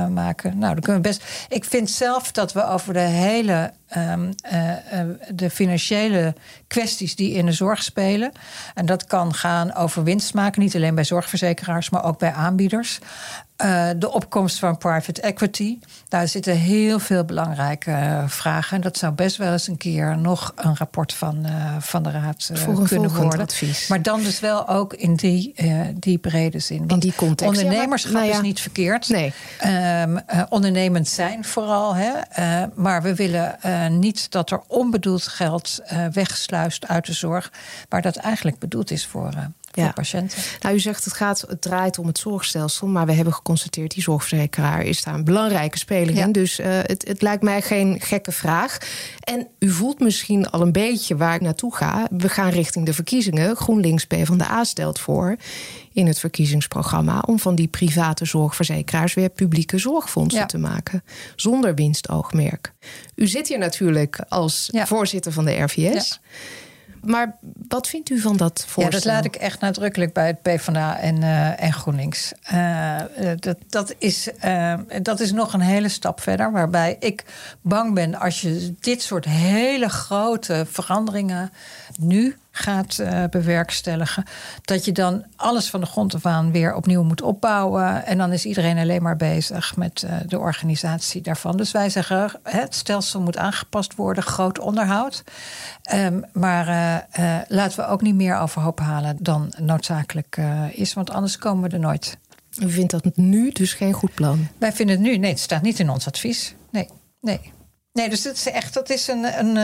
maken. Nou, dan kunnen we best. Ik vind zelf dat we over de hele um, uh, de financiële kwesties die in de zorg spelen. En dat kan gaan over winst maken, niet alleen bij zorgverzekeraars, maar ook bij aanbieders. Uh, de opkomst van private equity. Daar zitten heel veel belangrijke uh, vragen. En dat zou best wel eens een keer nog een rapport van, uh, van de Raad Voor kunnen worden. Advies. Maar dan dus wel ook in die, die brede zin. Want in die context. Ondernemerschap ja, maar, nou ja. is niet verkeerd. Nee. Um, ondernemend zijn vooral. Hè? maar we willen niet dat er onbedoeld geld wegsluist uit de zorg. Waar dat eigenlijk bedoeld is voor voor ja. patiënten. Nou, u zegt het, gaat, het draait om het zorgstelsel, maar we hebben geconstateerd die zorgverzekeraar is daar een belangrijke speler ja. in. Dus uh, het, het lijkt mij geen gekke vraag. En u voelt misschien al een beetje waar ik naartoe ga. We gaan richting de verkiezingen. GroenLinks PvdA stelt voor in het verkiezingsprogramma om van die private zorgverzekeraars weer publieke zorgfondsen ja. te maken. Zonder winstoogmerk. U zit hier natuurlijk als ja. voorzitter van de RVS. Maar wat vindt u van dat voorstel? Ja, dat laat ik echt nadrukkelijk bij het PvdA en, uh, en GroenLinks. Uh, dat, dat, is, uh, dat is nog een hele stap verder. Waarbij ik bang ben als je dit soort hele grote veranderingen nu gaat uh, bewerkstelligen. Dat je dan alles van de grond af aan weer opnieuw moet opbouwen. En dan is iedereen alleen maar bezig met uh, de organisatie daarvan. Dus wij zeggen, het stelsel moet aangepast worden, groot onderhoud. Um, maar uh, laten we ook niet meer overhoop halen dan noodzakelijk is. Want anders komen we er nooit. U vindt dat nu dus geen goed plan? Wij vinden het nu, nee, het staat niet in ons advies. Nee, nee. Nee, dus dat is echt dat is een, een,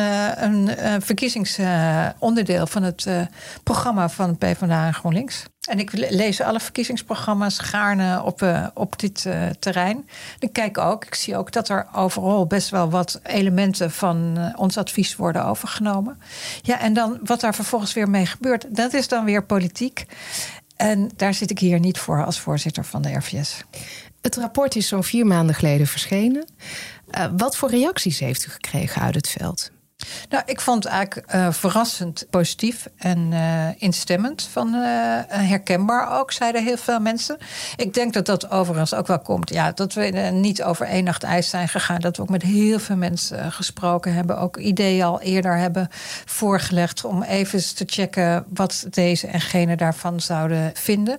een, een verkiezingsonderdeel van het uh, programma van PvdA en GroenLinks. En ik lees alle verkiezingsprogramma's gaarne op, op dit terrein. Ik kijk ook, ik zie ook dat er overal best wel wat elementen van ons advies worden overgenomen. Ja, en dan wat daar vervolgens weer mee gebeurt, dat is dan weer politiek. En daar zit ik hier niet voor als voorzitter van de RVS. Het rapport is zo'n vier maanden geleden verschenen. Uh, wat voor reacties heeft u gekregen uit het veld? Nou, ik vond het eigenlijk uh, verrassend positief en uh, instemmend. Van, uh, herkenbaar ook, zeiden heel veel mensen. Ik denk dat dat overigens ook wel komt. Ja, dat we niet over één nacht ijs zijn gegaan. Dat we ook met heel veel mensen gesproken hebben. Ook ideeën al eerder hebben voorgelegd. Om even te checken wat deze en gene daarvan zouden vinden.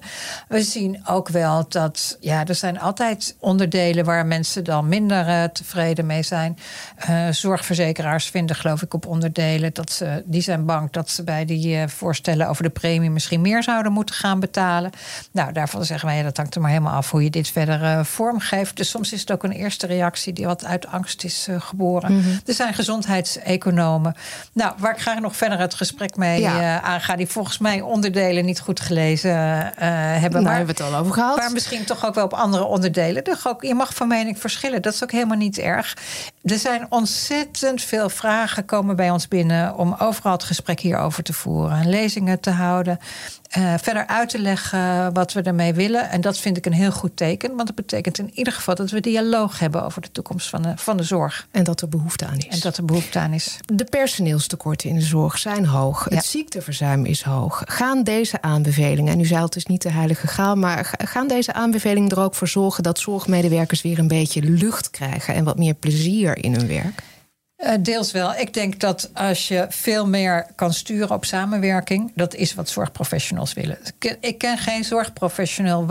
We zien ook wel dat ja, er zijn altijd onderdelen waar mensen dan minder tevreden mee zijn. zorgverzekeraars vinden geloof ik op onderdelen. Dat ze, die zijn bang dat ze bij die uh, voorstellen over de premie misschien meer zouden moeten gaan betalen. Nou, daarvan zeggen wij, ja, dat hangt er maar helemaal af hoe je dit verder uh, vormgeeft. Dus soms is het ook een eerste reactie die wat uit angst is uh, geboren. Mm -hmm. Er zijn gezondheidseconomen. Nou, waar ik graag nog verder het gesprek mee ja. aanga, die volgens mij onderdelen niet goed gelezen hebben. Daar maar, hebben we het al over gehad. Maar misschien toch ook wel op andere onderdelen. Dus ook, je mag van mening verschillen. Dat is ook helemaal niet erg. Er zijn ontzettend veel vragen komen bij ons binnen om overal het gesprek hierover te voeren. Lezingen te houden. Uh, verder uit te leggen wat we ermee willen. En dat vind ik een heel goed teken. Want dat betekent in ieder geval dat we dialoog hebben over de toekomst van de, van de zorg. En dat er behoefte aan is. En dat er behoefte aan is. De personeelstekorten in de zorg zijn hoog. Het ziekteverzuim is hoog. Gaan deze aanbevelingen, en u zei het is niet de heilige graal, maar gaan deze aanbevelingen er ook voor zorgen dat zorgmedewerkers weer een beetje lucht krijgen en wat meer plezier in hun werk? Uh, deels wel. Ik denk dat als je veel meer kan sturen op samenwerking, dat is wat zorgprofessionals willen. Ik ken geen zorgprofessional,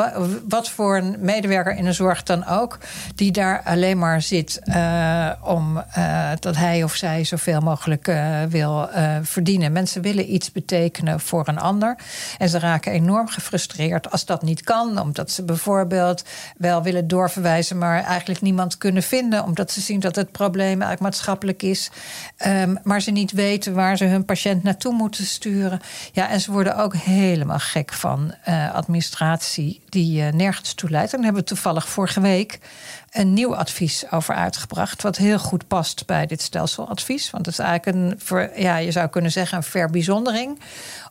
wat voor een medewerker in de zorg dan ook, die daar alleen maar zit uh, om uh, dat hij of zij zoveel mogelijk wil verdienen. Mensen willen iets betekenen voor een ander. En ze raken enorm gefrustreerd als dat niet kan, omdat ze bijvoorbeeld wel willen doorverwijzen, maar eigenlijk niemand kunnen vinden, omdat ze zien dat het probleem eigenlijk maatschappelijk is. Ehm, maar ze niet weten waar ze hun patiënt naartoe moeten sturen. Ja, en ze worden ook helemaal gek van uh, administratie die uh, nergens toe leidt. En hebben we toevallig vorige week een nieuw advies over uitgebracht. Wat heel goed past bij dit stelseladvies. Want het is eigenlijk een, ja, je zou kunnen zeggen, een verbijzondering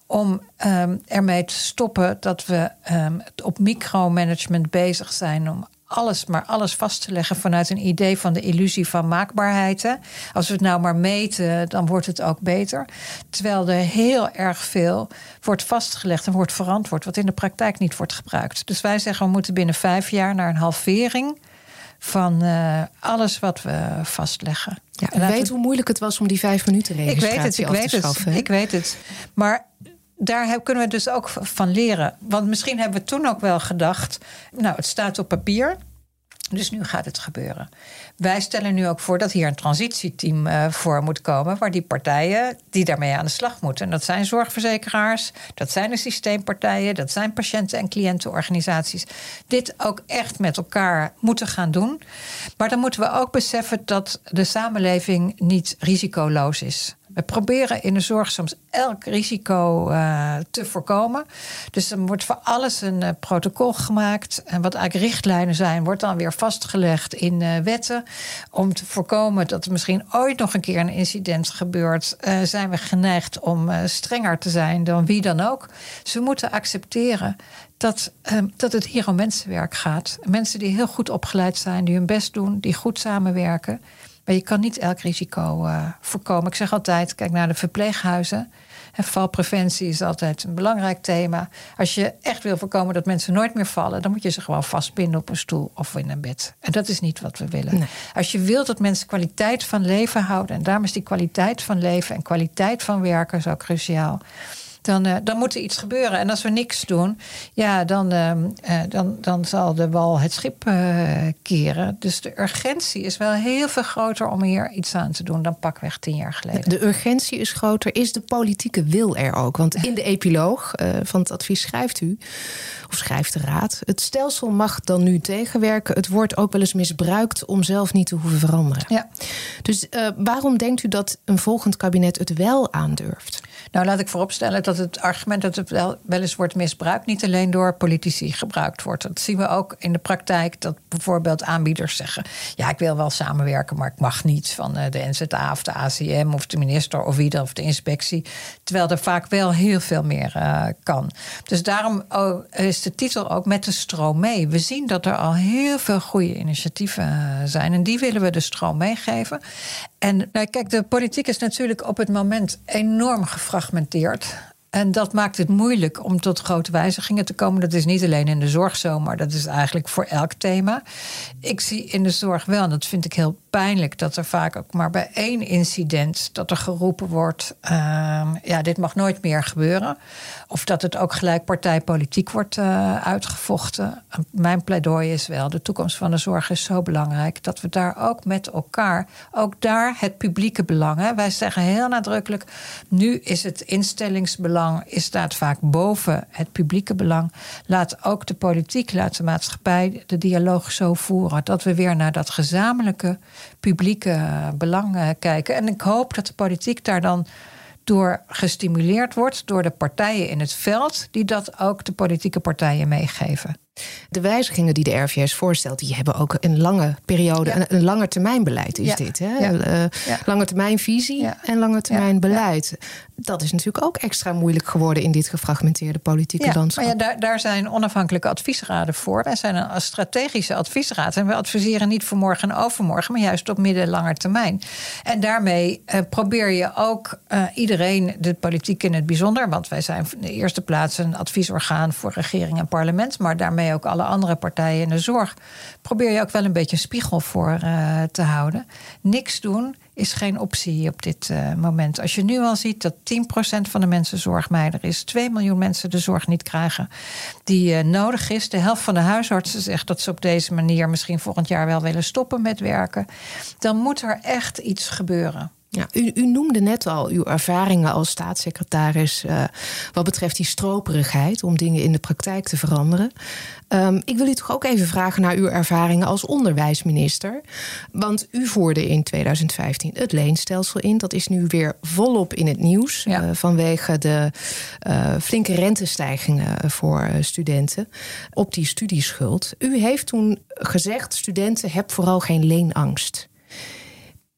om um, ermee te stoppen dat we um, op micromanagement bezig zijn om alles, maar alles vast te leggen vanuit een idee van de illusie van maakbaarheid. Als we het nou maar meten, dan wordt het ook beter. Terwijl er heel erg veel wordt vastgelegd en wordt verantwoord, wat in de praktijk niet wordt gebruikt. Dus wij zeggen we moeten binnen vijf jaar naar een halvering van uh, alles wat we vastleggen. Ja, en weet hoe moeilijk het was om die vijf minuten registratie ik weet het, ik weet het, Ik weet het. Maar daar kunnen we dus ook van leren. Want misschien hebben we toen ook wel gedacht: nou, het staat op papier. Dus nu gaat het gebeuren. Wij stellen nu ook voor dat hier een transitieteam uh, voor moet komen, waar die partijen die daarmee aan de slag moeten. En dat zijn zorgverzekeraars, dat zijn de systeempartijen, dat zijn patiënten- en cliëntenorganisaties. Dit ook echt met elkaar moeten gaan doen. Maar dan moeten we ook beseffen dat de samenleving niet risicoloos is. We proberen in de zorg soms elk risico uh, te voorkomen. Dus er wordt voor alles een uh, protocol gemaakt. En wat eigenlijk richtlijnen zijn, wordt dan weer vastgelegd in uh, wetten. Om te voorkomen dat er misschien ooit nog een keer een incident gebeurt, zijn we geneigd om strenger te zijn dan wie dan ook. Ze moeten accepteren dat, dat het hier om mensenwerk gaat. Mensen die heel goed opgeleid zijn, die hun best doen, die goed samenwerken. Maar je kan niet elk risico uh, voorkomen. Ik zeg altijd, kijk naar de verpleeghuizen. En valpreventie is altijd een belangrijk thema. Als je echt wil voorkomen dat mensen nooit meer vallen, dan moet je ze gewoon vastbinden op een stoel of in een bed. En dat is niet wat we willen. Als je wilt dat mensen kwaliteit van leven houden, en daarom is die kwaliteit van leven en kwaliteit van werken zo cruciaal dan, uh, dan moet er iets gebeuren. En als we niks doen, ja, dan, uh, dan, dan zal de wal het schip uh, keren. Dus de urgentie is wel heel veel groter om hier iets aan te doen dan pakweg tien jaar geleden. De urgentie is groter. Is de politieke wil er ook? Want in de epiloog van het advies schrijft u, of schrijft de Raad, het stelsel mag dan nu tegenwerken. Het wordt ook wel eens misbruikt om zelf niet te hoeven veranderen. Ja. Dus waarom denkt u dat een volgend kabinet het wel aandurft? Nou, laat ik vooropstellen dat het argument dat het wel, wel eens wordt misbruikt, niet alleen door politici gebruikt wordt. Dat zien we ook in de praktijk, dat bijvoorbeeld aanbieders zeggen: Ja, ik wil wel samenwerken, maar ik mag niet van eh, de NZA of de ACM of de minister of wie dan of de inspectie. Terwijl er vaak wel heel veel meer uh, kan. Dus daarom oh, is de titel ook met de stroom mee. We zien dat er al heel veel goede initiatieven eh, zijn en die willen we de stroom meegeven. En nou, kijk, de politiek is natuurlijk op het moment enorm gefragmenteerd. En dat maakt het moeilijk om tot grote wijzigingen te komen. Dat is niet alleen in de zorg zo, maar dat is eigenlijk voor elk thema. Ik zie in de zorg wel, en dat vind ik heel pijnlijk, dat er vaak ook maar bij één incident dat er geroepen wordt: uh, ja, dit mag nooit meer gebeuren. Of dat het ook gelijk partijpolitiek wordt uh, uitgevochten. Mijn pleidooi is wel: de toekomst van de zorg is zo belangrijk dat we daar ook met elkaar, ook daar het publieke belang. Wij zeggen heel nadrukkelijk: nu is het instellingsbelang is staat vaak boven het publieke belang. Laat ook de politiek, laat de maatschappij de dialoog zo voeren dat we weer naar dat gezamenlijke publieke belang uh, kijken. En ik hoop dat de politiek daar dan door gestimuleerd wordt door de partijen in het veld, die dat ook de politieke partijen meegeven. De wijzigingen die de RVS voorstelt, die hebben ook een lange periode, een, een lange termijn beleid is dit. Hè? Ja. Uh, lange termijn visie en lange termijn beleid. Dat is natuurlijk ook extra moeilijk geworden in dit gefragmenteerde politieke landschap. Maar ja, daar, daar zijn onafhankelijke adviesraden voor. Wij zijn een strategische adviesraad. En we adviseren niet voor morgen en overmorgen, maar juist op midden- en lange termijn. En daarmee uh, probeer je ook uh, iedereen, de politiek in het bijzonder, want wij zijn in de eerste plaats een adviesorgaan voor regering en parlement, maar daarmee ook alle andere partijen in de zorg, probeer je ook wel een beetje een spiegel voor uh, te houden. Niks doen is geen optie op dit uh, moment. Als je nu al ziet dat 10% van de mensen zorgmeider is, 2 miljoen mensen de zorg niet krijgen die uh, nodig is. De helft van de huisartsen zegt dat ze op deze manier misschien volgend jaar wel willen stoppen met werken. Dan moet er echt iets gebeuren. Ja, u, u, noemde net al uw ervaringen als staatssecretaris uh, wat betreft die stroperigheid om dingen in de praktijk te veranderen. Um, ik wil u toch ook even vragen naar uw ervaringen als onderwijsminister. Want u voerde in 2015 het leenstelsel in. Dat is nu weer volop in het nieuws ja. uh, vanwege de uh, flinke rentestijgingen voor studenten op die studieschuld. U heeft toen gezegd: studenten, heb vooral geen leenangst.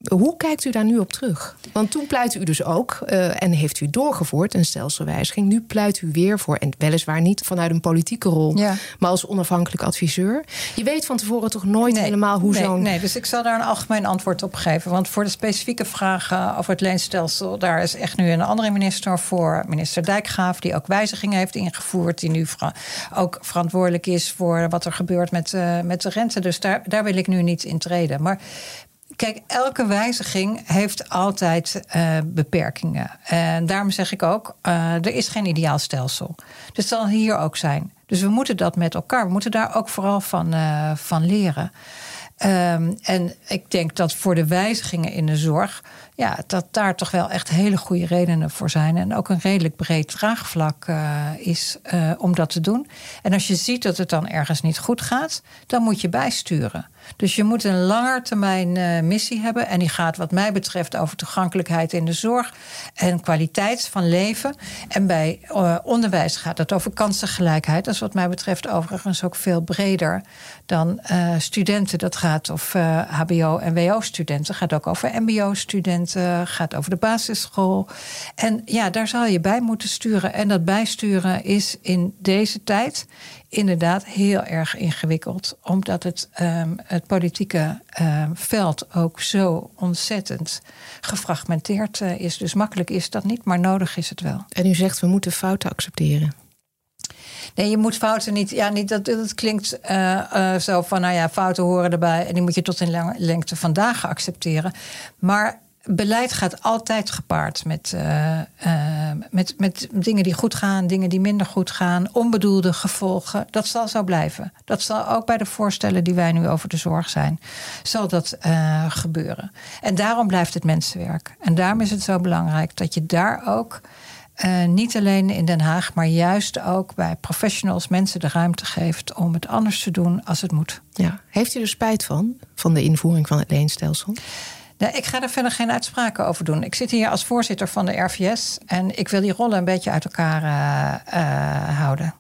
Hoe kijkt u daar nu op terug? Want toen pleit u dus ook uh, en heeft u doorgevoerd een stelselwijziging. Nu pleit u weer voor, en weliswaar niet vanuit een politieke rol, ja. maar als onafhankelijk adviseur. Je weet van tevoren toch nooit nee, helemaal hoe nee, zo'n. Nee, dus ik zal daar een algemeen antwoord op geven. Want voor de specifieke vragen over het leenstelsel, daar is echt nu een andere minister voor, minister Dijkgraaf, die ook wijzigingen heeft ingevoerd, die nu ook verantwoordelijk is voor wat er gebeurt met, uh, met de rente. Dus daar, daar wil ik nu niet in treden. Maar Kijk, elke wijziging heeft altijd uh, beperkingen. En daarom zeg ik ook, uh, er is geen ideaal stelsel. Dus dat zal hier ook zijn. Dus we moeten dat met elkaar, we moeten daar ook vooral van, uh, van leren. Um, en ik denk dat voor de wijzigingen in de zorg, ja, dat daar toch wel echt hele goede redenen voor zijn. En ook een redelijk breed draagvlak is om dat te doen. En als je ziet dat het dan ergens niet goed gaat, dan moet je bijsturen. Dus je moet een langetermijn uh, missie hebben. En die gaat, wat mij betreft, over toegankelijkheid in de zorg en kwaliteit van leven. En bij uh, onderwijs gaat het over kansengelijkheid. Dat is, wat mij betreft, overigens ook veel breder dan uh, studenten. Dat gaat over HBO- en WO-studenten. Gaat ook over MBO-studenten. Gaat over de basisschool. En ja, daar zal je bij moeten sturen. En dat bijsturen is in deze tijd inderdaad heel erg ingewikkeld. Omdat het, um, het politieke um, veld ook zo ontzettend gefragmenteerd uh, is. Dus makkelijk is dat niet, maar nodig is het wel. En u zegt we moeten fouten accepteren. Nee, je moet fouten niet. Ja, niet dat, dat klinkt uh, uh, zo van, nou ja, fouten horen erbij. En die moet je tot in lang, lengte van dagen accepteren. Maar beleid gaat altijd gepaard met, uh, uh, met, met dingen die goed gaan, dingen die minder goed gaan, onbedoelde gevolgen. Dat zal zo blijven. Dat zal ook bij de voorstellen die wij nu over de zorg zijn, zal dat uh, gebeuren. En daarom blijft het mensenwerk. En daarom is het zo belangrijk dat je daar ook. Niet alleen in Den Haag, maar juist ook bij professionals mensen de ruimte geeft om het anders te doen als het moet. Ja. Heeft u er spijt van, van de invoering van het leenstelsel? Nee, ik ga er verder geen uitspraken over doen. Ik zit hier als voorzitter van de RVS en ik wil die rollen een beetje uit elkaar uh, uh, houden.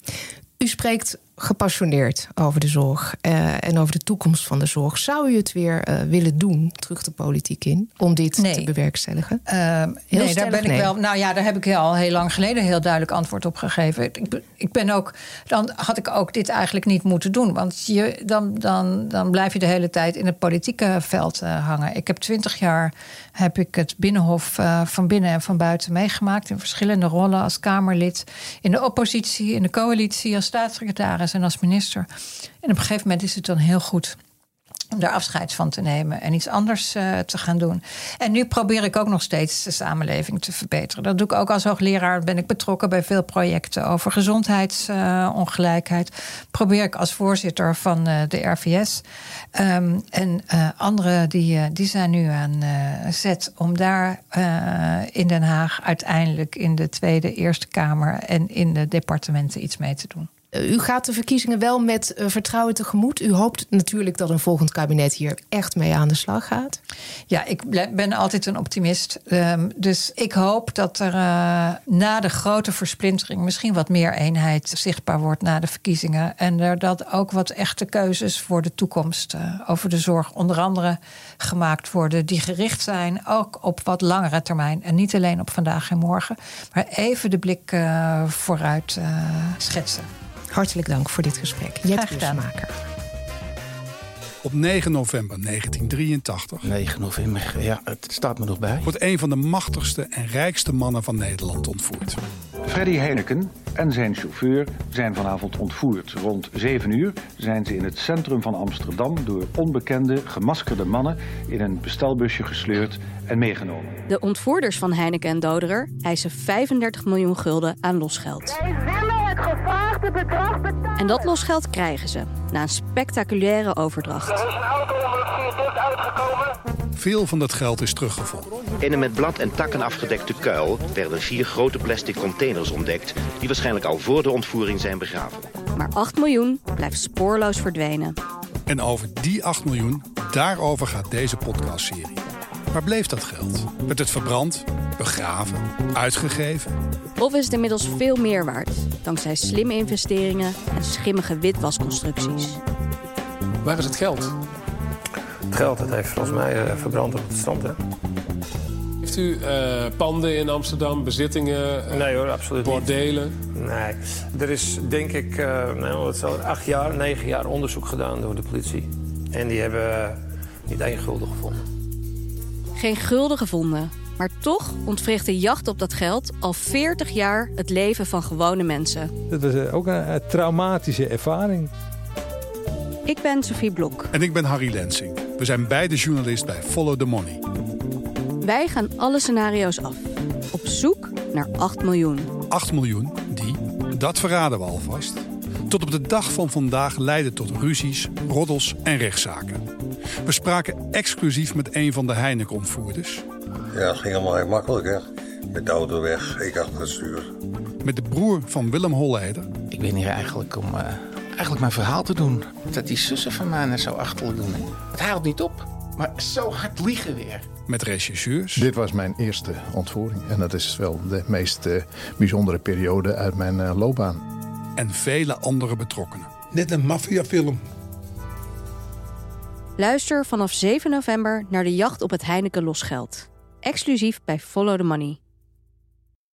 U spreekt gepassioneerd over de zorg uh, en over de toekomst van de zorg. Zou u het weer uh, willen doen, terug de politiek in, om dit nee. te bewerkstelligen? Uh, nee, daar ben ik wel. Nou ja, daar heb ik al heel lang geleden heel duidelijk antwoord op gegeven. Ik, ik ben ook, dan had ik ook dit eigenlijk niet moeten doen. Want je, dan, dan, dan blijf je de hele tijd in het politieke veld uh, hangen. Ik heb twintig jaar heb ik het Binnenhof van binnen en van buiten meegemaakt. In verschillende rollen als Kamerlid. In de oppositie, in de coalitie, als staatssecretaris en als minister. En op een gegeven moment is het dan heel goed om daar afscheid van te nemen en iets anders uh, te gaan doen. En nu probeer ik ook nog steeds de samenleving te verbeteren. Dat doe ik ook als hoogleraar. Ben ik betrokken bij veel projecten over gezondheidsongelijkheid. Probeer ik als voorzitter van uh, de RVS. Um, en anderen die, die zijn nu aan zet om daar in Den Haag uiteindelijk in de Tweede, Eerste Kamer en in de departementen iets mee te doen. U gaat de verkiezingen wel met uh, vertrouwen tegemoet. U hoopt natuurlijk dat een volgend kabinet hier echt mee aan de slag gaat. Ja, ik ben altijd een optimist. Um, dus ik hoop dat er uh, na de grote versplintering misschien wat meer eenheid zichtbaar wordt na de verkiezingen. En dat ook wat echte keuzes voor de toekomst uh, over de zorg onder andere gemaakt worden. Die gericht zijn ook op wat langere termijn. En niet alleen op vandaag en morgen. Maar even de blik vooruit schetsen. Hartelijk dank voor dit gesprek. Jet Busmaker. Op 9 november 1983. 9 november, ja, het staat me nog bij. Wordt een van de machtigste en rijkste mannen van Nederland ontvoerd. Freddy Heineken en zijn chauffeur zijn vanavond ontvoerd. Rond 7 uur zijn ze in het centrum van Amsterdam door onbekende gemaskerde mannen in een bestelbusje gesleurd en meegenomen. De ontvoerders van Heineken en Doderer eisen 35 miljoen gulden aan losgeld. Wij willen het gevraagde bedrag betalen. En dat losgeld krijgen ze na een spectaculaire overdracht. Er is een auto onder het viaduct uitgekomen. Veel van dat geld is teruggevonden. In een met blad en takken afgedekte kuil werden vier grote plastic containers ontdekt... die waarschijnlijk al voor de ontvoering zijn begraven. Maar 8 miljoen blijft spoorloos verdwenen. En over die 8 miljoen, daarover gaat deze podcastserie. Waar bleef dat geld? Werd het verbrand, begraven, uitgegeven? Of is het inmiddels veel meer waard, dankzij slimme investeringen en schimmige witwasconstructies. Waar is het geld? Het geld dat heeft volgens mij eh, verbrand op het strand. Hè? Heeft u eh, panden in Amsterdam, bezittingen, eh, Nee hoor, absoluut niet. bordelen? Nee. Er is denk ik eh nou, wat zal het, acht jaar, negen jaar onderzoek gedaan door de politie. En die hebben niet één gulden gevonden. Geen gulden gevonden. Maar toch ontwricht de jacht op dat geld al 40 jaar het leven van gewone mensen. Dat was eh, ook een, een traumatische ervaring. Ik ben Sophie Blok. En ik ben Harry Lensing. We zijn beide journalist bij Follow the Money. Wij gaan alle scenario's af. Op zoek naar 8 miljoen. 8 miljoen die, dat verraden we alvast, tot op de dag van vandaag leiden tot ruzies, roddels en rechtszaken. We spraken exclusief met een van de Heineken-ontvoerders, Ja, het ging allemaal heel makkelijk, hè. Met de auto weg, ik achter het stuur. met de broer van Willem Holleder Ik ben hier eigenlijk om eh, eigenlijk mijn verhaal te doen. Dat die zussen van mij net zo achterlijk doen. Het haalt niet op. Maar zo hard liegen weer. met rechercheurs Dit was mijn eerste ontvoering. En dat is wel de meest eh, bijzondere periode uit mijn eh, loopbaan. en vele andere betrokkenen. Net een maffiafilm. Luister vanaf 7 november naar de jacht op het Heineken losgeld. Exclusief bij Follow the Money.